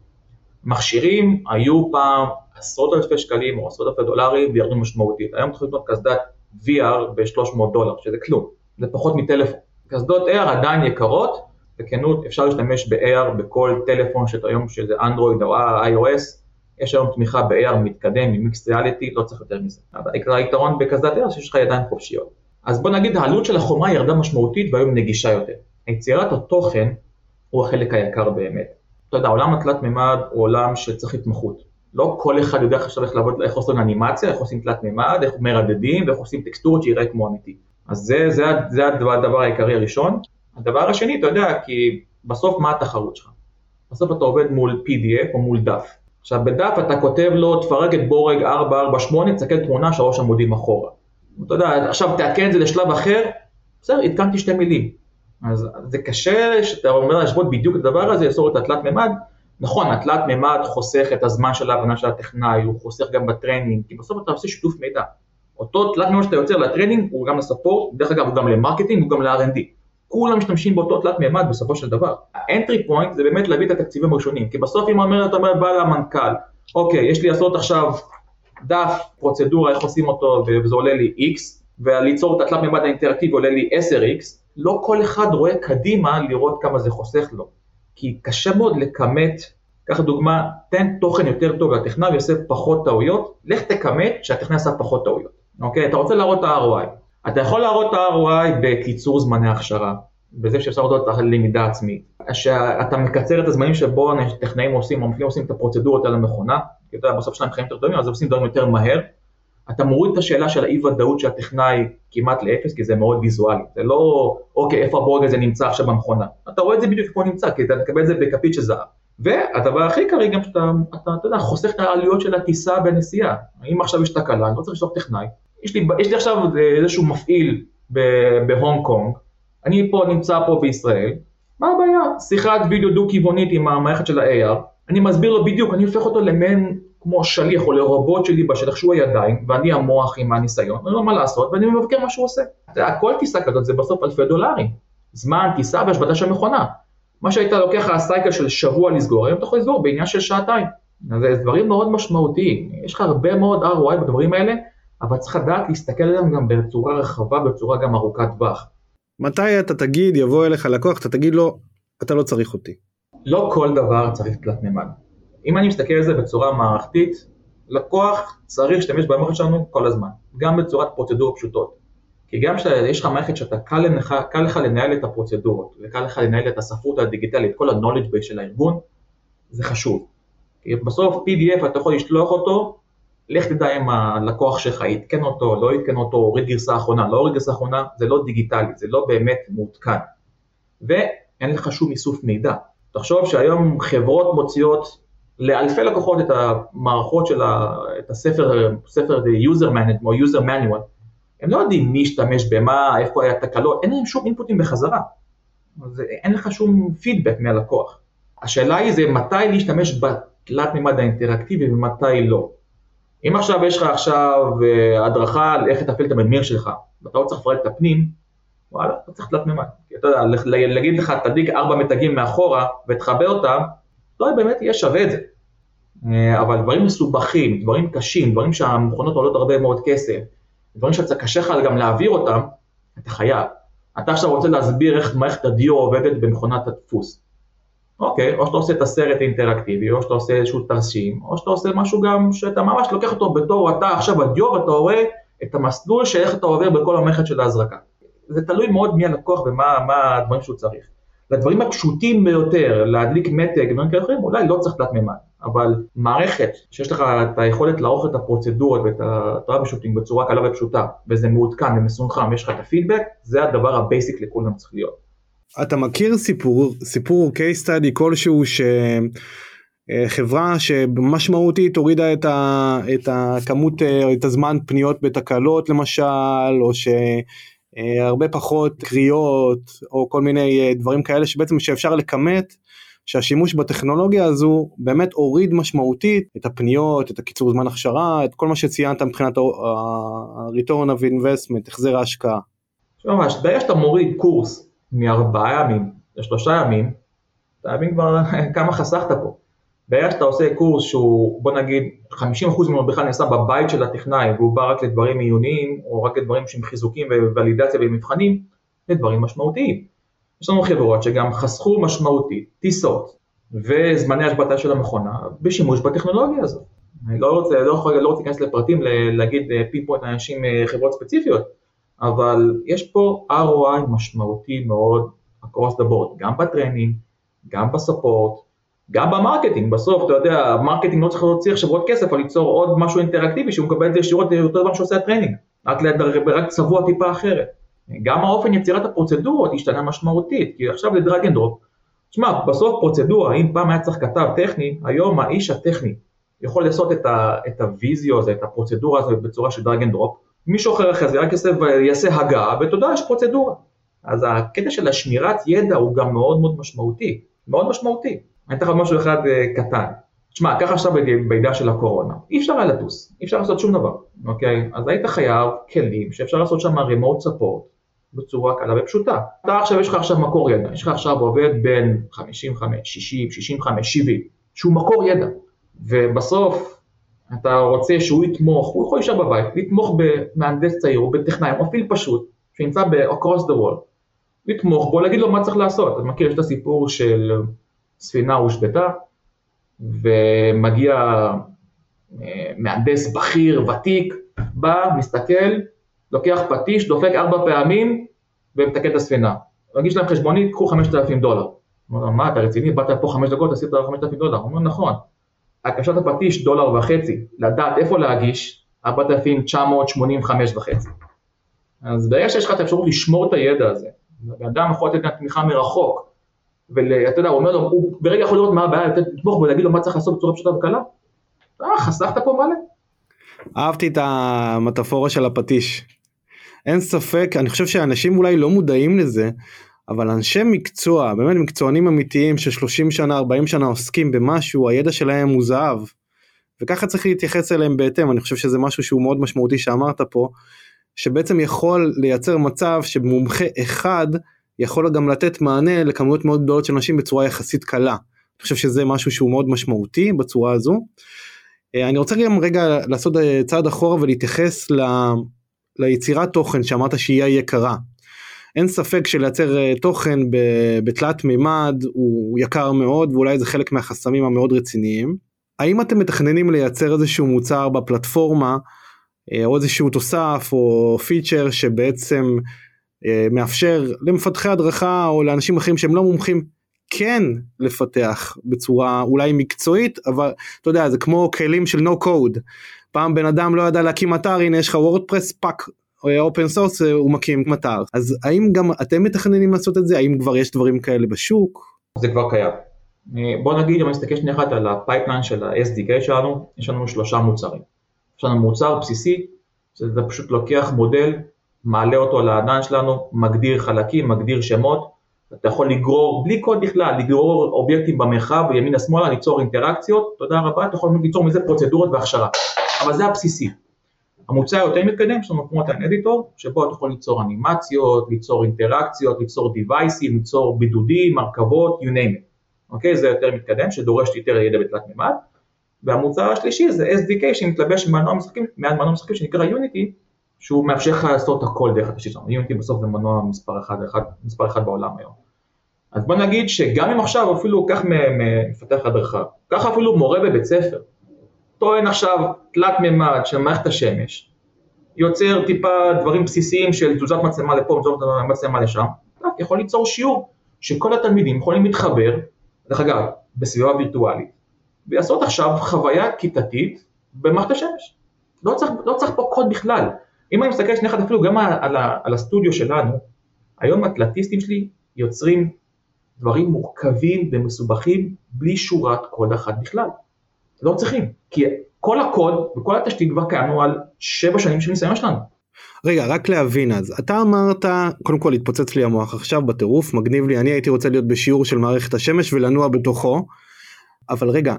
מכשירים היו פעם עשרות אלפי שקלים או עשרות אלפי דולרים וירדו משמעותית. היום צריך לקנות קסדת VR ב-300 דולר, שזה כלום, זה פחות מטלפון. קסדות AR עדיין יקרות, בכנות אפשר להשתמש ב-AR בכל טלפון שאתה היום שזה אנדרואיד או iOS, יש היום תמיכה ב-AR מתקדם עם מיקס ריאליטי, לא צריך יותר מזה. אבל היתרון בקסדת AR שיש לך ידיים חופשיות. אז בוא נגיד העלות של החומה ירדה משמעותית והיום נגישה יותר. יצירת התוכן הוא החלק היקר באמת. אתה יודע, עולם התלת מימד הוא עולם שצריך התמחות. לא כל אחד יודע עכשיו איך לעבוד, איך עושים אנימציה, איך עושים תלת מימד, איך מרדדים ואיך עושים טקסטורות שיראה כמו אמיתי. אז זה, זה, זה הדבר העיקרי הראשון. הדבר השני, אתה יודע, כי בסוף מה התחרות שלך? בסוף אתה עובד מול PDF או מול דף. עכשיו בדף אתה כותב לו, תפרק את בורג 448, תסתכל תמונה שלוש עמודים אחורה. אתה יודע, עכשיו תעדכן את זה לשלב אחר, בסדר, עדכנתי שתי מילים. אז זה קשה שאתה אומר להשוות בדיוק את הדבר הזה, לאסור את התלת מימד. נכון, התלת מימד חוסך את הזמן של ההבנה של הטכנאי, הוא חוסך גם ב training, כי בסוף אתה עושה שיתוף מידע. אותו תלת מימד שאתה יוצר ל training הוא גם ל support, דרך אגב הוא גם ל marketing, הוא גם ל-R&D. כולם משתמשים באותו תלת מימד בסופו של דבר. ה entry point זה באמת להביא את התקציבים הראשונים, כי בסוף אם אומר, אתה אומר, בא למנכ"ל, אוקיי, יש לי לעשות עכשיו דף, פרוצדורה, איך עושים אותו, וזה עולה לי X, וליצור את התלת מימד האינטראקטיבי עולה לי 10X, לא כל אחד רואה קדימה לראות כמה זה חוסך לו. כי קשה מאוד לכמת, קח דוגמה, תן תוכן יותר טוב לטכנאי ויעשה פחות טעויות, לך תכמת שהטכנאי עשה פחות טעויות. אוקיי? אתה רוצה להראות את ה-ROI. אתה יכול להראות את ה-ROI בקיצור זמני הכשרה, בזה שאפשר לראות את הלמידה עצמית. שאתה מקצר את הזמנים שבו טכנאים עושים, או עושים את הפרוצדורות על המכונה, כי אתה יודע, בסוף שלהם חיים יותר טובים, אז עושים דברים יותר מהר, אתה מוריד את השאלה של האי ודאות של הטכנאי כמעט לאפס, כי זה מאוד ויזואלי. זה לא, אוקיי, איפה הבורג הזה נמצא עכשיו במכונה. אתה רואה את זה בדיוק כמו נמצא, כי אתה תקבל את זה בכפית של זהב. והדבר הכי עיקרי גם שאתה, אתה, אתה יודע, חוסך את העלויות של הטיסה בנסיעה. אם עכשיו יש תקלה, אני לא צריך לשלוח טכנאי. יש לי, יש לי עכשיו איזשהו מפעיל בהונג קונג, אני פה נמצא פה בישראל, מה הבעיה? שיחת וידאו דו-כיוונית עם המערכת של ה-AR, אני מסביר לו בדיוק, אני הופך אותו למעין כמו שליח או לרובוט שלי בשטח שהוא הידיים, ואני המוח עם הניסיון, אני לא מה לעשות, ואני מבקר מה שהוא עושה. כל טיסה כזאת זה בסוף אלפי דולרים. זמן, טיסה והשבתה של מכונה. מה שהיית לוקח לך סייקל של שבוע לסגור, היום אתה יכול לסגור בעניין של שעתיים. זה דברים מאוד משמעותיים, יש לך הרבה מאוד ROI בדברים האלה, אבל צריך לדעת להסתכל עליהם גם בצורה רחבה, בצורה גם ארוכת טווח. מתי אתה תגיד, יבוא אליך לקוח, אתה תגיד לו, אתה לא צריך אותי. לא כל דבר צריך תלת מימד. אם אני מסתכל על זה בצורה מערכתית, לקוח צריך להשתמש במערכת שלנו כל הזמן, גם בצורת פרוצדורות פשוטות. כי גם כשיש לך מערכת שאתה קל לך, קל לך לנהל את הפרוצדורות, וקל לך לנהל את הספרות הדיגיטלית, כל ה-knowledge base של הארגון, זה חשוב. כי בסוף PDF אתה יכול לשלוח אותו, לך תדע אם הלקוח שלך יתקן אותו, לא יתקן אותו, הוריד גרסה אחרונה, לא הוריד גרסה אחרונה, זה לא דיגיטלי, זה לא באמת מעודכן. ואין לך שום איסוף מידע. תחשוב שהיום חברות מוציאות לאלפי לקוחות את המערכות של ה, את הספר, ספר user management או user manual, הם לא יודעים מי השתמש במה, איפה היה תקלות, אין להם שום אינפוטים בחזרה. אז אין לך שום פידבק מהלקוח. השאלה היא זה מתי להשתמש בתלת מימד האינטראקטיבי ומתי לא. אם עכשיו יש לך עכשיו אה, הדרכה על איך לתפעל את המדמיר שלך, ואתה לא צריך לפרט את הפנים, וואלה, אתה צריך תלת מימד. אתה יודע, להגיד לך תדליק ארבע מתגים מאחורה ותחבר אותם, לא באמת יהיה שווה את זה. אה, אבל דברים מסובכים, דברים קשים, דברים שהמכונות עולות הרבה מאוד כסף, דברים שקשה לך גם להעביר אותם, אתה חייב. אתה עכשיו רוצה להסביר איך מערכת הדיו עובדת במכונת הדפוס. אוקיי, או שאתה עושה את הסרט האינטראקטיבי, או שאתה עושה איזשהו תרשים, או שאתה עושה משהו גם שאתה ממש לוקח אותו בתור אתה עכשיו הדיו ואתה רואה את המסלול של איך אתה עובר בכל המערכת של ההזרקה. זה תלוי מאוד מי הלקוח ומה הדברים שהוא צריך. לדברים הפשוטים ביותר, להדליק מתג, דברים כאלה אחרים, אולי לא צריך תלת מימד, אבל מערכת שיש לך את היכולת לערוך את הפרוצדורות ואת הטראבל בצורה קלה ופשוטה, וזה מעודכן ומסונכרן ויש לך את הפידבק, זה הדבר ה basic לכולם צריך להיות. אתה מכיר סיפור, סיפור case study כלשהו שחברה שמשמעותית הורידה את, ה, את הכמות, את הזמן פניות בתקלות למשל, או ש... אה, הרבה פחות קריאות או כל מיני אה, דברים כאלה שבעצם שאפשר לכמת שהשימוש בטכנולוגיה הזו באמת הוריד משמעותית את הפניות, את הקיצור זמן הכשרה, את כל מה שציינת מבחינת ה-return of investment, החזר ההשקעה. ממש, ברגע שאתה מוריד קורס מארבעה ימים לשלושה ימים, אתה מבין כבר כמה חסכת פה. בערך שאתה עושה קורס שהוא, בוא נגיד, 50% ממנו בכלל נעשה בבית של הטכנאי, והוא בא רק לדברים עיוניים, או רק לדברים שהם חיזוקים ווולידציה ומבחנים, זה דברים משמעותיים. יש לנו חברות שגם חסכו משמעותית טיסות וזמני השבתה של המכונה בשימוש בטכנולוגיה הזאת. אני לא רוצה, לא יכול, לא רוצה להיכנס לפרטים, להגיד pinpoint אה, לאנשים אה, חברות ספציפיות, אבל יש פה ROI משמעותי מאוד across the board, גם ב training, גם ב support, גם ב marketing, בסוף, אתה יודע, ה marketing לא צריך להוציא עכשיו עוד כסף, אבל ליצור עוד משהו אינטראקטיבי, שהוא מקבל את זה ישירות יותר דבר שעושה ה training, רק, רק צבוע טיפה אחרת. גם האופן יצירת הפרוצדורות השתנה משמעותית, כי עכשיו זה drag and drop. תשמע, בסוף פרוצדורה, אם פעם היה צריך כתב טכני, היום האיש הטכני יכול לעשות את, ה, את הוויזיו הזה, את הפרוצדורה הזאת בצורה של drag and drop, מישהו אחר אחרי זה רק יעשה, יעשה הגעה, ותודה, יש פרוצדורה. אז הקטע של השמירת ידע הוא גם מאוד מאוד משמעותי, מאוד משמעותי. אני אתן לך משהו אחד אה, קטן. תשמע, ככה עכשיו בעידן של הקורונה, אי אפשר היה לטוס, אי אפשר לעשות שום דבר, אוקיי? אז היית חייב כלים שאפשר לעשות שם remote support בצורה קלה ופשוטה. אתה עכשיו, יש לך עכשיו מקור ידע, יש לך עכשיו עובד בין 55, 60, 65, 70, שהוא מקור ידע, ובסוף אתה רוצה שהוא יתמוך, הוא יכול להישאר בבית, לתמוך במהנדס צעיר או בטכנאי, או מפעיל פשוט, שנמצא ב-across the world, לתמוך בו, להגיד לו מה צריך לעשות. אתה מכיר, יש את הסיפור של ספינה הושבתה, ומגיע אה, מהנדס בכיר, ותיק, בא, מסתכל, לוקח פטיש, דופק ארבע פעמים ומתקן את הספינה. מגיש להם חשבונית, קחו חמשת אלפים דולר. הוא אומר, מה, אתה רציני? באת פה חמש דקות, עשית חמשת אלפים דולר. הוא אומר, נכון. הקשת הפטיש, דולר וחצי, לדעת איפה להגיש, 4,985 וחצי. אז ברגע שיש לך את האפשרות לשמור את הידע הזה, אדם יכול לתת תמיכה מרחוק, ואתה יודע, הוא אומר לו, הוא ברגע יכול לראות מה הבעיה, לתמוך בו ולהגיד לו מה צריך לעשות בצורה פשוטה וקלה. אה, חסכת פה מלא. אהבתי את המטאפורה של הפטיש. אין ספק, אני חושב שאנשים אולי לא מודעים לזה, אבל אנשי מקצוע, באמת מקצוענים אמיתיים של 30 שנה, 40 שנה עוסקים במשהו, הידע שלהם הוא זהב. וככה צריך להתייחס אליהם בהתאם, אני חושב שזה משהו שהוא מאוד משמעותי שאמרת פה, שבעצם יכול לייצר מצב שמומחה אחד יכול גם לתת מענה לכמויות מאוד גדולות של אנשים בצורה יחסית קלה. אני חושב שזה משהו שהוא מאוד משמעותי בצורה הזו. אה, אני רוצה גם רגע לעשות אה, צעד אחורה ולהתייחס ל... ליצירת תוכן שאמרת שהיא יקרה. אין ספק שלייצר אה, תוכן בתלת מימד הוא יקר מאוד ואולי זה חלק מהחסמים המאוד רציניים. האם אתם מתכננים לייצר איזשהו מוצר בפלטפורמה או איזשהו תוסף או פיצ'ר שבעצם מאפשר למפתחי הדרכה או לאנשים אחרים שהם לא מומחים כן לפתח בצורה אולי מקצועית אבל אתה יודע זה כמו כלים של no code פעם בן אדם לא ידע להקים אתר הנה יש לך WordPress פאק open source הוא מקים אתר אז האם גם אתם מתכננים לעשות את זה האם כבר יש דברים כאלה בשוק? זה כבר קיים. בוא נגיד אם נסתכל שנייה אחת על ה pipeline של ה-SDK שלנו יש לנו שלושה מוצרים. יש לנו מוצר בסיסי שזה פשוט לוקח מודל מעלה אותו לענן שלנו מגדיר חלקים מגדיר שמות אתה יכול לגרור, בלי קוד בכלל, לגרור אובייקטים במרחב ימינה שמאלה, ליצור אינטראקציות, תודה רבה, אתה יכול ליצור מזה פרוצדורות והכשרה, אבל זה הבסיסי. המוצר היותר מתקדם יש לנו כמו את אדיטור, שבו אתה יכול ליצור אנימציות, ליצור אינטראקציות, ליצור דיווייסים, ליצור בידודים, הרכבות, you name it, אוקיי? זה יותר מתקדם, שדורש יותר ידע בתלת מימד. והמוצר השלישי זה SDK שמתלבש מעל מנוע משחקים שנקרא Unity, שהוא מאפשר לך לעשות הכל דרך התשתית שלנו. יוניטי בסוף זה מנוע מספר אחד, אחד, מספר אחד בעולם היום. אז בוא נגיד שגם אם עכשיו אפילו קח מפתח הדרכה, קח אפילו מורה בבית ספר, טוען עכשיו תלת מימד של מערכת השמש, יוצר טיפה דברים בסיסיים של תזוזת מצלמה לפה, תזוזת מצלמה לשם, אתה יכול ליצור שיעור שכל התלמידים יכולים להתחבר, דרך אגב, בסביבה וירטואלית, ולעשות עכשיו חוויה כיתתית במערכת השמש. לא צריך, לא צריך פה קוד בכלל. אם אני מסתכל שנייה אחת אפילו גם על, על, הסטודיו שלנו, היום התלתיסטים שלי יוצרים דברים מורכבים ומסובכים בלי שורת קוד אחת בכלל. לא צריכים, כי כל הקוד וכל התשתית כבר קיימנו על שבע שנים של ניסיון שלנו. רגע רק להבין אז אתה אמרת קודם כל התפוצץ לי המוח עכשיו בטירוף מגניב לי אני הייתי רוצה להיות בשיעור של מערכת השמש ולנוע בתוכו אבל רגע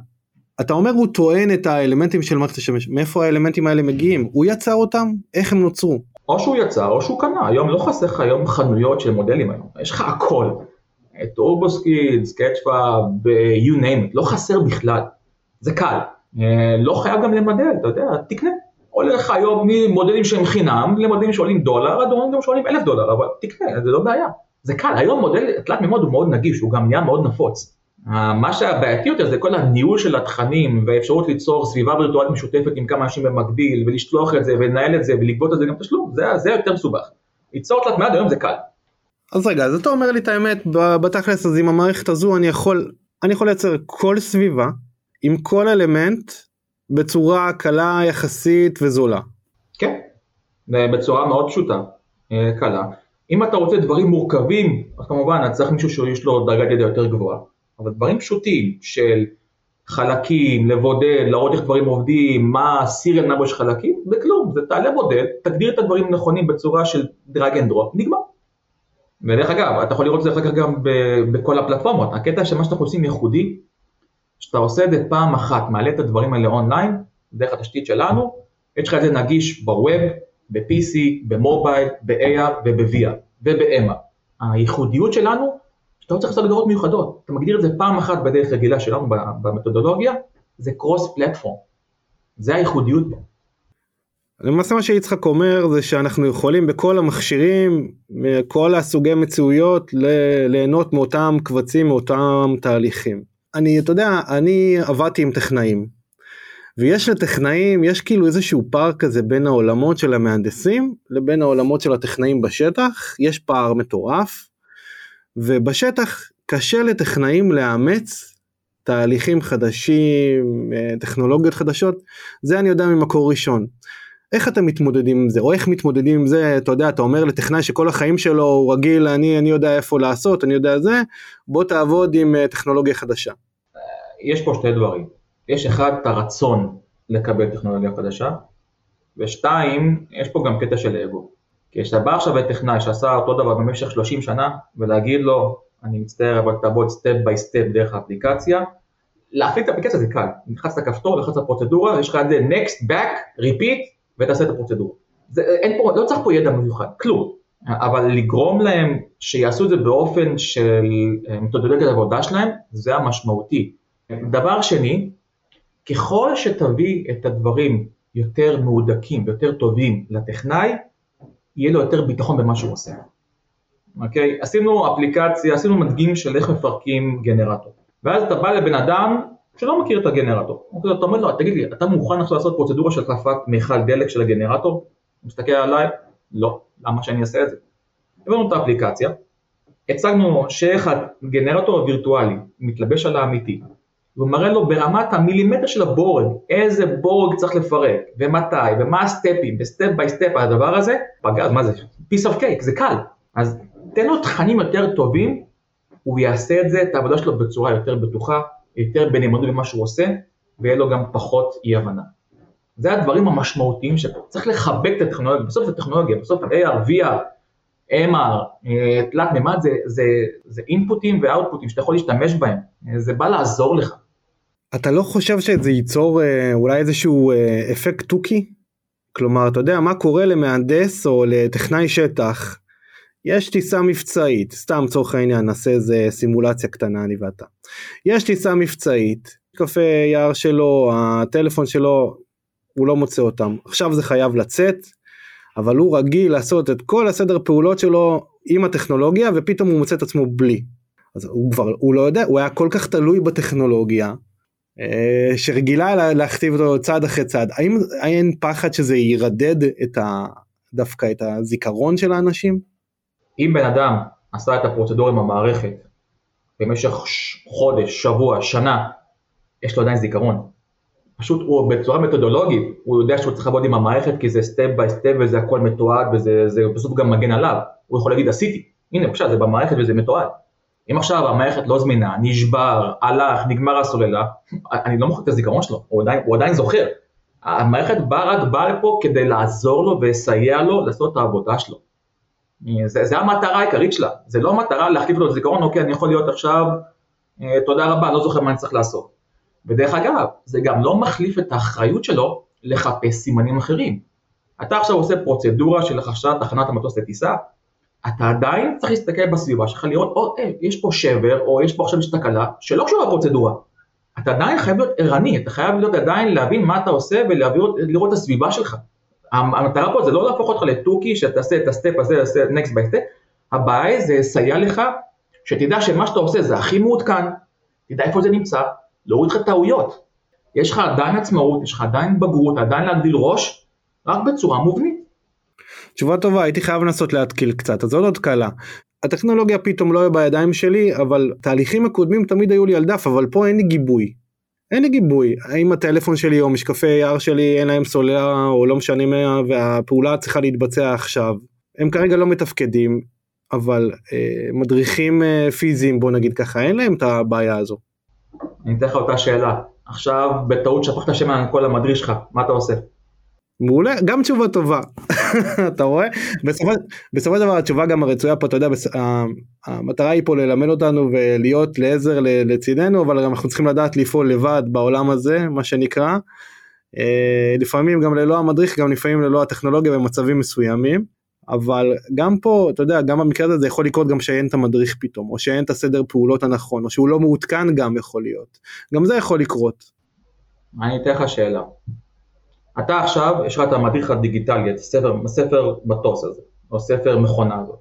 אתה אומר הוא טוען את האלמנטים של מערכת השמש, מאיפה האלמנטים האלה מגיעים? הוא יצר אותם? איך הם נוצרו? או שהוא יצר או שהוא קנה, היום לא חסר לך היום חנויות של מודלים היום, יש לך הכל. את TurboSquid, Sketchfab, you name it, לא חסר בכלל, זה קל. אה, לא חייב גם למדל, אתה יודע, תקנה. עולה לך היום ממודלים שהם חינם למודלים שעולים דולר, עד מודלים שעולים אלף דולר, אבל תקנה, זה לא בעיה. זה קל, היום מודל תלת מימוד הוא מאוד נגיש, הוא גם נהיה מאוד נפוץ. מה שהבעייתי יותר זה כל הניהול של התכנים והאפשרות ליצור סביבה וירטואלית משותפת עם כמה אנשים במקביל ולשלוח את זה ולנהל את זה ולגבות את זה גם תשלום, זה, זה יותר מסובך. ליצור תלת מימד היום זה קל. אז רגע, אז אתה אומר לי את האמת, בתכלס אז עם המערכת הזו אני יכול, אני יכול לייצר כל סביבה עם כל אלמנט בצורה קלה יחסית וזולה. כן, בצורה מאוד פשוטה, אה, קלה. אם אתה רוצה דברים מורכבים, אז כמובן אתה צריך מישהו שיש לו דרגת ידע יותר גבוהה. אבל דברים פשוטים של חלקים, לבודד, להראות איך דברים עובדים, מה serial number של חלקים, זה כלום, זה תעלה בודד, תגדיר את הדברים הנכונים בצורה של drag and drop, נגמר. ודרך אגב, אתה יכול לראות את זה אחר כך גם בכל הפלטפורמות, הקטע שמה שאנחנו עושים ייחודי, שאתה עושה את זה פעם אחת, מעלה את הדברים האלה אונליין, דרך התשתית שלנו, יש לך את זה נגיש בווב, ב-PC, במובייל, ב-AR וב-VR וב-MR. הייחודיות שלנו אתה לא צריך לעשות הגדרות מיוחדות, אתה מגדיר את זה פעם אחת בדרך רגילה שלנו במתודולוגיה, זה קרוס פלטפורם, זה הייחודיות בו. למעשה מה שיצחק אומר זה שאנחנו יכולים בכל המכשירים, מכל הסוגי מציאויות, ליהנות מאותם קבצים, מאותם תהליכים. אני, אתה יודע, אני עבדתי עם טכנאים, ויש לטכנאים, יש כאילו איזשהו פער כזה בין העולמות של המהנדסים לבין העולמות של הטכנאים בשטח, יש פער מטורף. ובשטח קשה לטכנאים לאמץ תהליכים חדשים, אה, טכנולוגיות חדשות, זה אני יודע ממקור ראשון. איך אתם מתמודדים עם זה, או איך מתמודדים עם זה, אתה יודע, אתה אומר לטכנאי שכל החיים שלו הוא רגיל, אני, אני יודע איפה לעשות, אני יודע זה, בוא תעבוד עם אה, טכנולוגיה חדשה. יש פה שתי דברים, יש אחד את הרצון לקבל טכנולוגיה חדשה, ושתיים, יש פה גם קטע של אגו. כי כשאתה בא עכשיו לטכנאי שעשה אותו דבר במשך 30 שנה, ולהגיד לו, אני מצטער אבל תעבוד step by step דרך האפליקציה, להפעיל את האפליקציה זה קל, נלחץ את הכפתור, נלחץ את הפרוצדורה, יש לך את זה next, back, repeat, ותעשה את הפרוצדורה. זה, אין פה, לא צריך פה ידע מיוחד, כלום. אבל לגרום להם שיעשו את זה באופן של אה, מתודולוגיית עבודה שלהם, זה המשמעותי. דבר שני, ככל שתביא את הדברים יותר מהודקים ויותר טובים לטכנאי, יהיה לו יותר ביטחון במה שהוא עושה. אוקיי? עשינו אפליקציה, עשינו מדגים של איך מפרקים גנרטור. ואז אתה בא לבן אדם שלא מכיר את הגנרטור. אוקיי, אתה אומר לו, תגיד לי, אתה מוכן עכשיו לעשות פרוצדורה של החלפת מיכל דלק של הגנרטור? הוא מסתכל עליי, לא, למה שאני אעשה את זה? הבאנו את האפליקציה, הצגנו שאיך הגנרטור הווירטואלי מתלבש על האמיתי, ומראה לו ברמת המילימטר של הבורג, איזה בורג צריך לפרק, ומתי, ומה הסטפים, ו step by step הדבר הזה, פגז, מה זה, piece of cake, זה קל. אז תן לו תכנים יותר טובים, הוא יעשה את זה, את העבודה שלו בצורה יותר בטוחה, יותר בנאמנות במה שהוא עושה, ויהיה לו גם פחות אי הבנה. זה הדברים המשמעותיים שצריך לחבק את הטכנולוגיה, בסוף זה טכנולוגיה, בסוף AR, VR, MR, תלת מימד זה, זה, אינפוטים ואוטפוטים שאתה יכול להשתמש בהם, זה בא לעזור לך. אתה לא חושב שזה ייצור אה, אולי איזשהו אה, אפקט תוכי? כלומר, אתה יודע מה קורה למהנדס או לטכנאי שטח, יש טיסה מבצעית, סתם לצורך העניין נעשה איזה סימולציה קטנה אני ואתה. יש טיסה מבצעית, קפה יער שלו, הטלפון שלו, הוא לא מוצא אותם. עכשיו זה חייב לצאת, אבל הוא רגיל לעשות את כל הסדר פעולות שלו עם הטכנולוגיה ופתאום הוא מוצא את עצמו בלי. אז הוא כבר, הוא לא יודע, הוא היה כל כך תלוי בטכנולוגיה, שרגילה להכתיב אותו צעד אחרי צעד. האם אין פחד שזה ירדד את ה, דווקא את הזיכרון של האנשים? אם בן אדם עשה את הפרוצדורה עם המערכת במשך חודש, שבוע, שנה, יש לו עדיין זיכרון. פשוט הוא בצורה מתודולוגית, הוא יודע שהוא צריך לעבוד עם המערכת כי זה step by step וזה הכל מתועד וזה בסוף גם מגן עליו, הוא יכול להגיד עשיתי, הנה בבקשה זה במערכת וזה מתועד. אם עכשיו המערכת לא זמינה, נשבר, הלך, נגמר הסוללה, אני לא מוחק את הזיכרון שלו, הוא עדיין, הוא עדיין זוכר. המערכת באה רק באה לפה כדי לעזור לו ולסייע לו לעשות את העבודה שלו. זה, זה המטרה העיקרית שלה, זה לא מטרה להחליף לו את הזיכרון, אוקיי, אני יכול להיות עכשיו, אה, תודה רבה, לא זוכר מה אני צריך לעשות. ודרך אגב, זה גם לא מחליף את האחריות שלו לחפש סימנים אחרים. אתה עכשיו עושה פרוצדורה של הכשרת תחנת המטוס לטיסה, אתה עדיין צריך להסתכל בסביבה שלך לראות, או, אה, יש פה שבר, או יש פה עכשיו יש תקלה, שלא קשורה לפרוצדורה. אתה עדיין חייב להיות ערני, אתה חייב להיות עדיין להבין מה אתה עושה ולראות את הסביבה שלך. המטרה פה זה לא להפוך אותך לתוכי שתעשה את ה step הזה, תעשה next by step, הבעיה זה לסייע לך, שתדע שמה שאתה עושה זה הכי מעודכן, תדע איפה זה נמצא, להוריד לך טעויות. יש לך עדיין עצמאות, יש לך עדיין בגרות, עדיין להגדיל ראש, רק בצורה מובנית. תשובה טובה, הייתי חייב לנסות להתקיל קצת, אז עוד עוד קלה. הטכנולוגיה פתאום לא בידיים שלי, אבל תהליכים הקודמים תמיד היו לי על דף, אבל פה אין לי גיבוי. אין לי גיבוי, האם הטלפון שלי או משקפי AR שלי אין להם סוללה או לא משנה מה והפעולה צריכה להתבצע עכשיו. הם כרגע לא מתפקדים, אבל אה, מדריכים אה, פיזיים בוא נגיד ככה אין להם את הבעיה הזו. אני אתן לך אותה שאלה, עכשיו בטעות שפכת שם על כל המדריך שלך, מה אתה עושה? מעולה, גם תשובה טובה, אתה רואה? בסופו, בסופו של דבר התשובה גם הרצויה פה, אתה יודע, בס... המטרה היא פה ללמד אותנו ולהיות לעזר לצידנו, אבל אנחנו צריכים לדעת לפעול לבד בעולם הזה, מה שנקרא. אה, לפעמים גם ללא המדריך, גם לפעמים ללא הטכנולוגיה במצבים מסוימים. אבל גם פה, אתה יודע, גם במקרה הזה זה יכול לקרות גם שאין את המדריך פתאום, או שאין את הסדר פעולות הנכון, או שהוא לא מעודכן גם יכול להיות. גם זה יכול לקרות. אני אתן לך שאלה. אתה עכשיו, יש לך את המדריך הדיגיטלי, את ספר, ספר מטוס הזה, או ספר מכונה הזאת,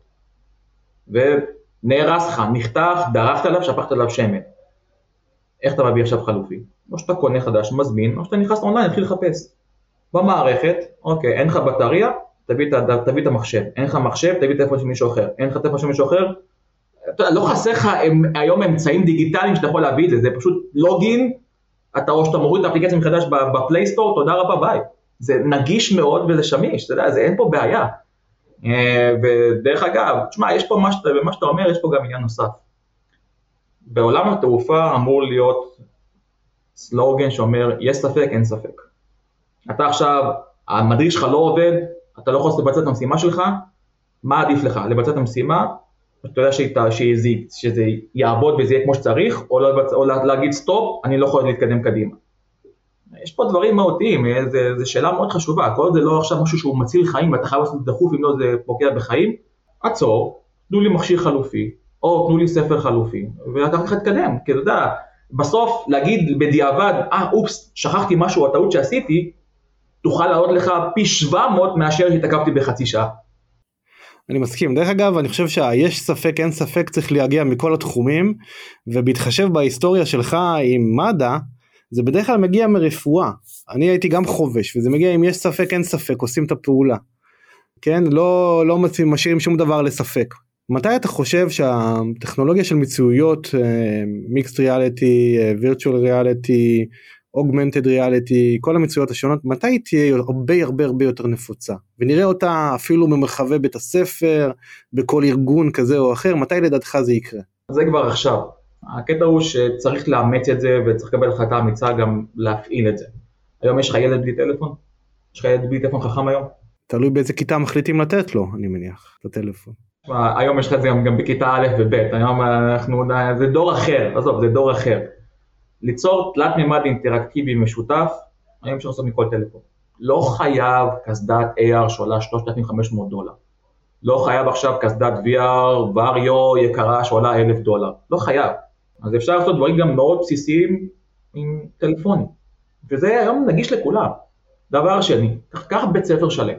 ונהרס לך, נחתך, דרכת עליו, שפכת עליו שמן. איך אתה מביא עכשיו חלופי? או שאתה קונה חדש, מזמין, או שאתה נכנס לאונליין, התחיל לחפש. במערכת, אוקיי, אין לך בטריה, תביא, תביא את המחשב. אין לך מחשב, תביא טלפון של מישהו אחר. אין לך טלפון של מישהו אחר, אתה לא חסר לך היום אמצעים דיגיטליים שאתה יכול להביא את זה, זה פשוט login אתה או שאתה מוריד את האפליקציה מחדש ב Play Store, תודה רבה ביי. זה נגיש מאוד וזה שמיש, אתה יודע, זה אין פה בעיה. אה, ודרך אגב, תשמע, יש פה מה שאתה, מה שאתה אומר, יש פה גם עניין נוסף. בעולם התעופה אמור להיות סלוגן שאומר, יש ספק, אין ספק. אתה עכשיו, המדריך שלך לא עובד, אתה לא יכול לבצע את המשימה שלך, מה עדיף לך? לבצע את המשימה אתה יודע שאתה, שזה, שזה יעבוד וזה יהיה כמו שצריך, או, לא, או להגיד סטופ, אני לא יכול להתקדם קדימה. יש פה דברים מהותיים, זו שאלה מאוד חשובה, כל זה לא עכשיו משהו שהוא מציל חיים ואתה חייב לעשות דחוף אם לא זה פוגע בחיים, עצור, תנו לי מכשיר חלופי, או תנו לי ספר חלופי, ואחר כך להתקדם, כי אתה יודע, בסוף להגיד בדיעבד, אה אופס, שכחתי משהו, הטעות שעשיתי, תוכל לעלות לך פי 700 מאשר התעכבתי בחצי שעה. אני מסכים. דרך אגב אני חושב שהיש ספק אין ספק צריך להגיע מכל התחומים ובהתחשב בהיסטוריה שלך עם מד"א זה בדרך כלל מגיע מרפואה. אני הייתי גם חובש וזה מגיע אם יש ספק אין ספק עושים את הפעולה. כן? לא לא משאירים שום דבר לספק. מתי אתה חושב שהטכנולוגיה של מציאויות מיקסט ריאליטי וירטואל ריאליטי אוגמנטד ריאליטי, כל המציאויות השונות, מתי היא תהיה הרבה הרבה הרבה יותר נפוצה? ונראה אותה אפילו במרחבי בית הספר, בכל ארגון כזה או אחר, מתי לדעתך זה יקרה? זה כבר עכשיו. הקטע הוא שצריך לאמץ את זה וצריך לקבל החלטה אמיצה גם להפעיל את זה. היום יש לך ילד בלי טלפון? יש לך ילד בלי טלפון חכם היום? תלוי באיזה כיתה מחליטים לתת לו, אני מניח, את הטלפון. היום יש לך את זה גם, גם בכיתה א' וב', היום אנחנו, זה דור אחר, עזוב, זה דור אחר. ליצור תלת מימד אינטראקטיבי משותף, היום אפשר לעשות מכל טלפון. לא חייב קסדת AR שעולה 3,500 דולר. לא חייב עכשיו קסדת VR, וריו יקרה שעולה 1,000 דולר. לא חייב. אז אפשר לעשות דברים גם מאוד בסיסיים עם טלפונים. וזה היום נגיש לכולם. דבר שני, קח בית ספר שלם.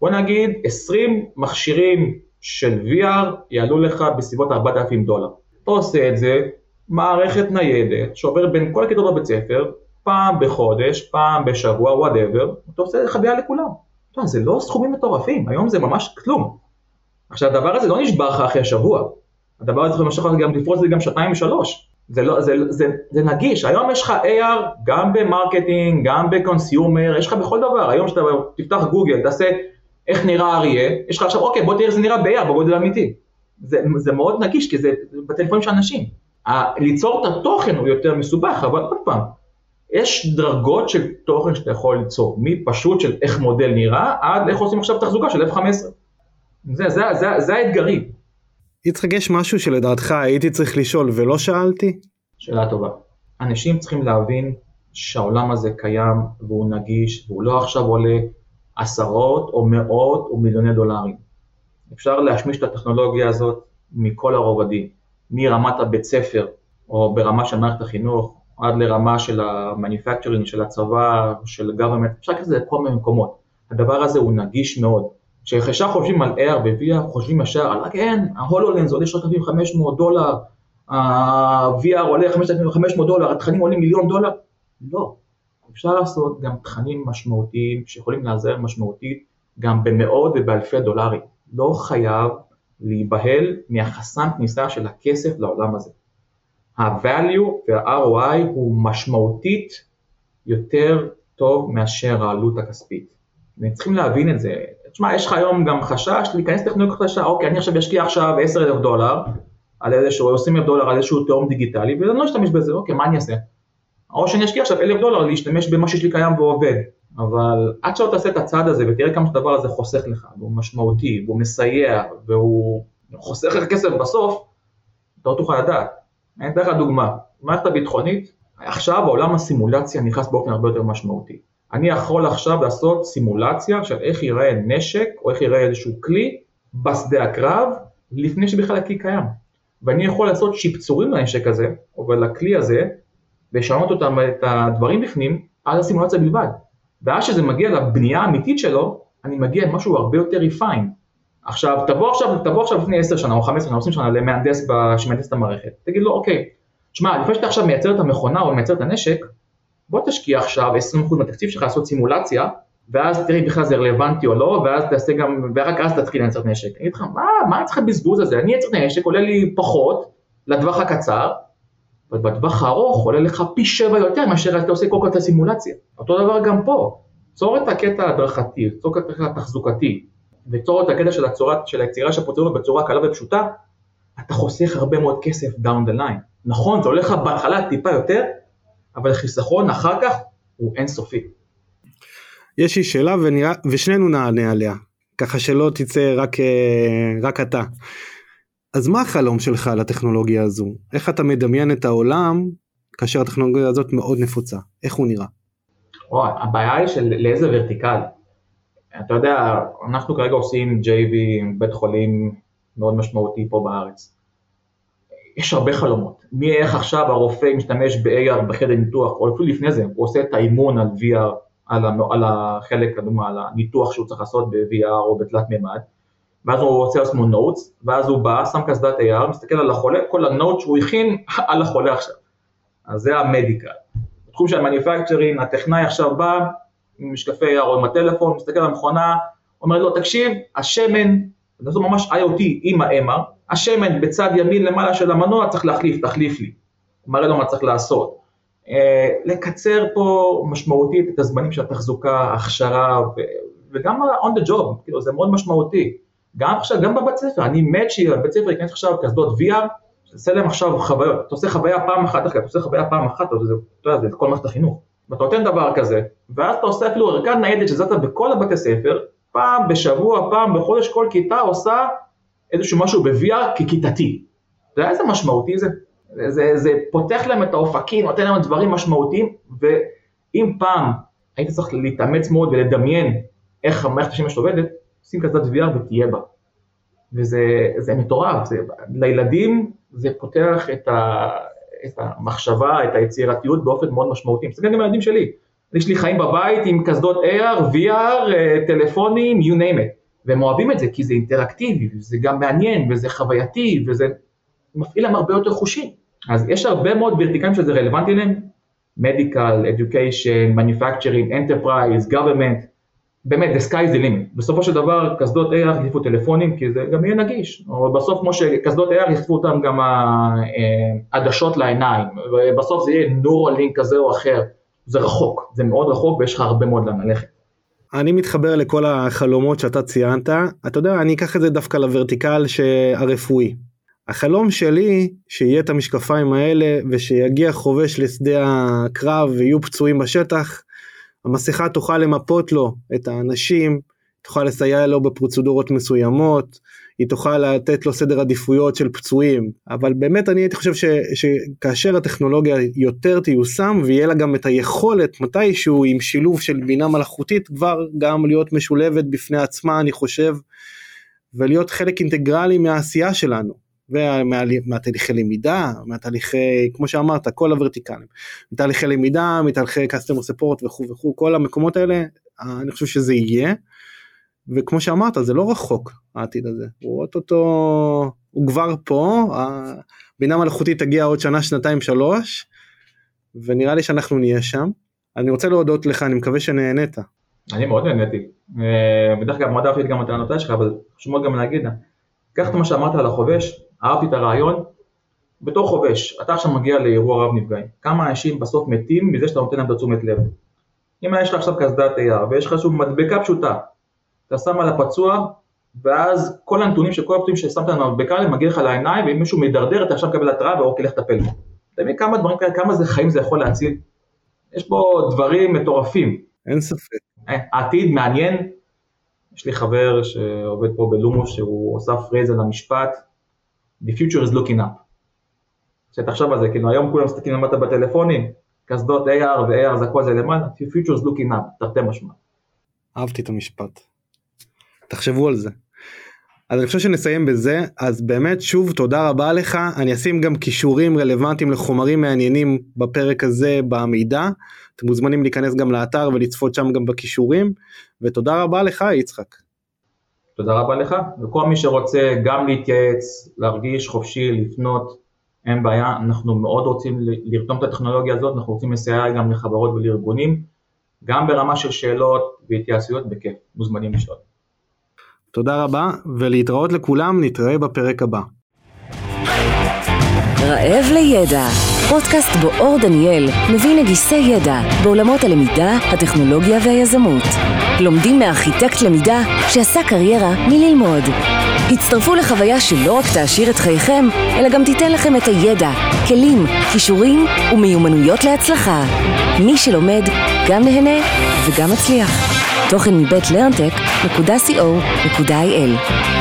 בוא נגיד 20 מכשירים של VR יעלו לך בסביבות 4,000 דולר. אתה עושה את זה מערכת ניידת שעוברת בין כל הכיתות בבית ספר, פעם בחודש, פעם בשבוע, whatever, אתה עושה חוויה לכולם. אתה זה לא סכומים מטורפים, היום זה ממש כלום. עכשיו הדבר הזה לא נשבר לך אחרי השבוע, הדבר הזה יכול למשוך גם לפרוץ את זה גם שנתיים ושלוש. זה, לא, זה, זה, זה נגיש, היום יש לך AR גם ב marketing, גם ב consumer, יש לך בכל דבר, היום שאתה תפתח גוגל, תעשה איך נראה אריה, יש לך עכשיו אוקיי בוא תראה איך זה נראה ב-AR בגודל אמיתי. זה, זה מאוד נגיש כי זה בטלפונים של אנשים. ליצור את התוכן הוא יותר מסובך, אבל עוד פעם, יש דרגות של תוכן שאתה יכול ליצור, מפשוט של איך מודל נראה, עד איך עושים עכשיו תחזוקה של F15. זה, זה, זה, זה האתגרים. יצחק, יש משהו שלדעתך הייתי צריך לשאול ולא שאלתי? שאלה טובה. אנשים צריכים להבין שהעולם הזה קיים והוא נגיש, והוא לא עכשיו עולה עשרות או מאות או מיליוני דולרים. אפשר להשמיש את הטכנולוגיה הזאת מכל הרובדים. מרמת הבית ספר, או ברמה של מערכת החינוך, עד לרמה של ה-manufacturing, של הצבא, של government, אפשר כזה לכל מיני מקומות. הדבר הזה הוא נגיש מאוד. כשישר חושבים על AR ו-VR, חושבים ישר על, כן, ההולולנס עולה 3,500 דולר, ה-VR עולה 5,500 דולר, התכנים עולים מיליון דולר. לא. אפשר לעשות גם תכנים משמעותיים שיכולים לעזר משמעותית גם במאות ובאלפי דולרים. לא חייב להיבהל מהחסם כניסה של הכסף לעולם הזה. ה-value וה-ROI הוא משמעותית יותר טוב מאשר העלות הכספית. וצריכים להבין את זה. תשמע, יש לך היום גם חשש להיכנס לטכנולוגיה חדשה, אוקיי, אני עכשיו אשקיע עכשיו 10,000 דולר על איזשהו, 20,000 דולר על איזשהו תאום דיגיטלי, ואני לא אשתמש בזה, אוקיי, מה אני אעשה? או שאני אשקיע עכשיו 1,000 דולר להשתמש במה שיש לי קיים ועובד. אבל עד שלא תעשה את הצעד הזה ותראה כמה שהדבר הזה חוסך לך, והוא משמעותי, והוא מסייע, והוא חוסך לך כסף בסוף, אתה לא תוכל לדעת. אני אתן לך דוגמה, במערכת הביטחונית, עכשיו עולם הסימולציה נכנס באופן הרבה יותר משמעותי. אני יכול עכשיו לעשות סימולציה של איך ייראה נשק, או איך ייראה איזשהו כלי, בשדה הקרב, לפני שבכלל הכלי קיים. ואני יכול לעשות שיפצורים לנשק הזה, או לכלי הזה, ולשנות אותם, את הדברים בפנים, על הסימולציה בלבד. ואז שזה מגיע לבנייה האמיתית שלו, אני מגיע למשהו הרבה יותר ריפיין. עכשיו, תבוא עכשיו, תבוא עכשיו לפני 10 שנה או 15 שנה או 20 שנה למהנדס שמהנדס את המערכת, תגיד לו, אוקיי, שמע, לפני שאתה עכשיו מייצר את המכונה או מייצר את הנשק, בוא תשקיע עכשיו 20% מהתקציב שלך לעשות סימולציה, ואז תראי בכלל זה רלוונטי או לא, ואז תעשה גם, ורק אז תתחיל לייצר נשק. אני אגיד לך, מה, מה אני צריך לבזבוז הזה? אני אייצר נשק, עולה לי פחות לטווח הקצר, ובטווח הארוך עולה לך פי שבע יותר מאשר אתה עושה כל כך את הסימולציה. אותו דבר גם פה, צור את הקטע ההדרכתי, צור את הקטע התחזוקתי, וצור את הקטע של, הצורת, של היצירה של הפרוצדורות בצורה קלה ופשוטה, אתה חוסך הרבה מאוד כסף down the line. נכון, זה הולך לך בהתחלה טיפה יותר, אבל החיסכון אחר כך הוא אינסופי. יש לי שאלה ונראה, ושנינו נענה עליה, ככה שלא תצא רק, אה, רק אתה. אז מה החלום שלך לטכנולוגיה הזו? איך אתה מדמיין את העולם כאשר הטכנולוגיה הזאת מאוד נפוצה? איך הוא נראה? או, הבעיה היא של לאיזה ורטיקל. אתה יודע, אנחנו כרגע עושים JV עם בית חולים מאוד משמעותי פה בארץ. יש הרבה חלומות. מאיך עכשיו הרופא משתמש ב-AR בחדר ניתוח, או אפילו לפני זה, הוא עושה את האימון על VR, על, על החלק, על הניתוח שהוא צריך לעשות ב-VR או בתלת מימד, ואז הוא עושה לעצמו נוטס, ואז הוא בא, שם קסדת AR, מסתכל על החולה, כל הנוט שהוא הכין על החולה עכשיו. אז זה המדיקל. בתחום של המניפקצ'רינג, הטכנאי עכשיו בא עם משקפי AR או עם הטלפון, מסתכל על המכונה, אומר לו, תקשיב, השמן, זה ממש IoT עם ה-MR, השמן בצד ימין למעלה של המנוע צריך להחליף, תחליף לי. הוא מראה לו מה צריך לעשות. אה, לקצר פה משמעותית את הזמנים של התחזוקה, הכשרה, וגם on the job, כאילו זה מאוד משמעותי. גם עכשיו, גם בבית ספר, אני מת שבית ספר ייכנס עכשיו קסדות VR, תעשה להם עכשיו חוויות, אתה עושה חוויה פעם אחת, אתה עושה חוויה פעם אחת, אתה יודע, זה כל מערכת החינוך. ואתה נותן דבר כזה, ואז אתה עושה אפילו ערכה ניידת שזאת בכל הבתי ספר, פעם בשבוע, פעם בחודש, כל כיתה עושה איזשהו משהו ב-VR ככיתתי. אתה יודע איזה משמעותי זה? זה, זה פותח להם את האופקים, נותן להם דברים משמעותיים, ואם פעם היית צריך להתאמץ מאוד ולדמיין איך המערכת השמש עובדת, שים קסדת VR ותהיה בה. וזה מטורף, זה, לילדים זה פותח את, ה, את המחשבה, את היצירתיות באופן מאוד משמעותי. מסתכל גם הילדים שלי, יש לי חיים בבית עם קסדות AR, VR, אה, טלפונים, you name it. והם אוהבים את זה כי זה אינטראקטיבי, וזה גם מעניין, וזה חווייתי, וזה מפעיל להם הרבה יותר חושים. אז יש הרבה מאוד ורטיקלים שזה רלוונטי להם, medical, education, manufacturing, enterprise, government, באמת, the sky is the limit. בסופו של דבר, קסדות AR יחליפו טלפונים, כי זה גם יהיה נגיש. אבל בסוף, כמו שקסדות AR יחליפו אותם גם העדשות לעיניים, ובסוף זה יהיה נורלינק כזה או אחר. זה רחוק, זה מאוד רחוק ויש לך הרבה מאוד לאן ללכת. אני מתחבר לכל החלומות שאתה ציינת, אתה יודע, אני אקח את זה דווקא לוורטיקל הרפואי. החלום שלי שיהיה את המשקפיים האלה ושיגיע חובש לשדה הקרב ויהיו פצועים בשטח המסכה תוכל למפות לו את האנשים, תוכל לסייע לו בפרוצדורות מסוימות, היא תוכל לתת לו סדר עדיפויות של פצועים, אבל באמת אני הייתי חושב ש, שכאשר הטכנולוגיה יותר תיושם ויהיה לה גם את היכולת מתישהו עם שילוב של בינה מלאכותית כבר גם להיות משולבת בפני עצמה אני חושב, ולהיות חלק אינטגרלי מהעשייה שלנו. ומהתהליכי למידה, מהתהליכי, כמו שאמרת, כל הוורטיקלים, מתהליכי למידה, מתהליכי customer support וכו' וכו', כל המקומות האלה, אני חושב שזה יהיה, וכמו שאמרת, זה לא רחוק העתיד הזה, הוא אוטוטו, הוא כבר פה, הבינה מלאכותית תגיע עוד שנה, שנתיים, שלוש, ונראה לי שאנחנו נהיה שם. אני רוצה להודות לך, אני מקווה שנהנית. אני מאוד נהניתי. אה, בדרך כלל מאוד אהבתי גם את הטענותיי שלך, אבל חשוב מאוד גם להגיד, קח את מה שאמרת על החובש, אהבתי את הרעיון, בתור חובש, אתה עכשיו מגיע לאירוע רב נפגעים, כמה אנשים בסוף מתים מזה שאתה נותן להם את התשומת לב. אם יש לך עכשיו קסדת AR ויש לך איזושהי מדבקה פשוטה, אתה שם על הפצוע, ואז כל הנתונים של כל הפצועים ששמת על המדבקה מגיע לך לעיניים, ואם מישהו מידרדר אתה עכשיו מקבל התראה ואוקיי לך טפל בו. אתה מבין כמה דברים כאלה, כמה זה חיים זה יכול להציל? יש פה דברים מטורפים. אין ספק. אה, העתיד מעניין, יש לי חבר שעובד פה בלומוס שהוא עושה phrase על המשפט, The future is looking up. שתחשוב על זה, כאילו היום כולם מסתכלים למטה בטלפונים, קסדות AR ו-AR זה הכל זה למעלה, The future is looking up, תרתי משמע. אהבתי את המשפט. תחשבו על זה. אז אני חושב שנסיים בזה, אז באמת שוב תודה רבה לך, אני אשים גם כישורים רלוונטיים לחומרים מעניינים בפרק הזה במידע, אתם מוזמנים להיכנס גם לאתר ולצפות שם גם בכישורים, ותודה רבה לך יצחק. תודה רבה לך, וכל מי שרוצה גם להתייעץ, להרגיש חופשי, לפנות, אין בעיה, אנחנו מאוד רוצים לרתום את הטכנולוגיה הזאת, אנחנו רוצים לסייע גם לחברות ולארגונים, גם ברמה של שאלות והתייעצויות בכיף, מוזמנים לשאול. תודה רבה, ולהתראות לכולם, נתראה בפרק הבא. רעב לידע, פודקאסט בו אור דניאל מביא נגיסי ידע בעולמות הלמידה, הטכנולוגיה והיזמות. לומדים מארכיטקט למידה שעשה קריירה מללמוד. הצטרפו לחוויה שלא רק תעשיר את חייכם, אלא גם תיתן לכם את הידע, כלים, כישורים ומיומנויות להצלחה. מי שלומד, גם נהנה וגם מצליח. תוכן מבית לרנטק.co.il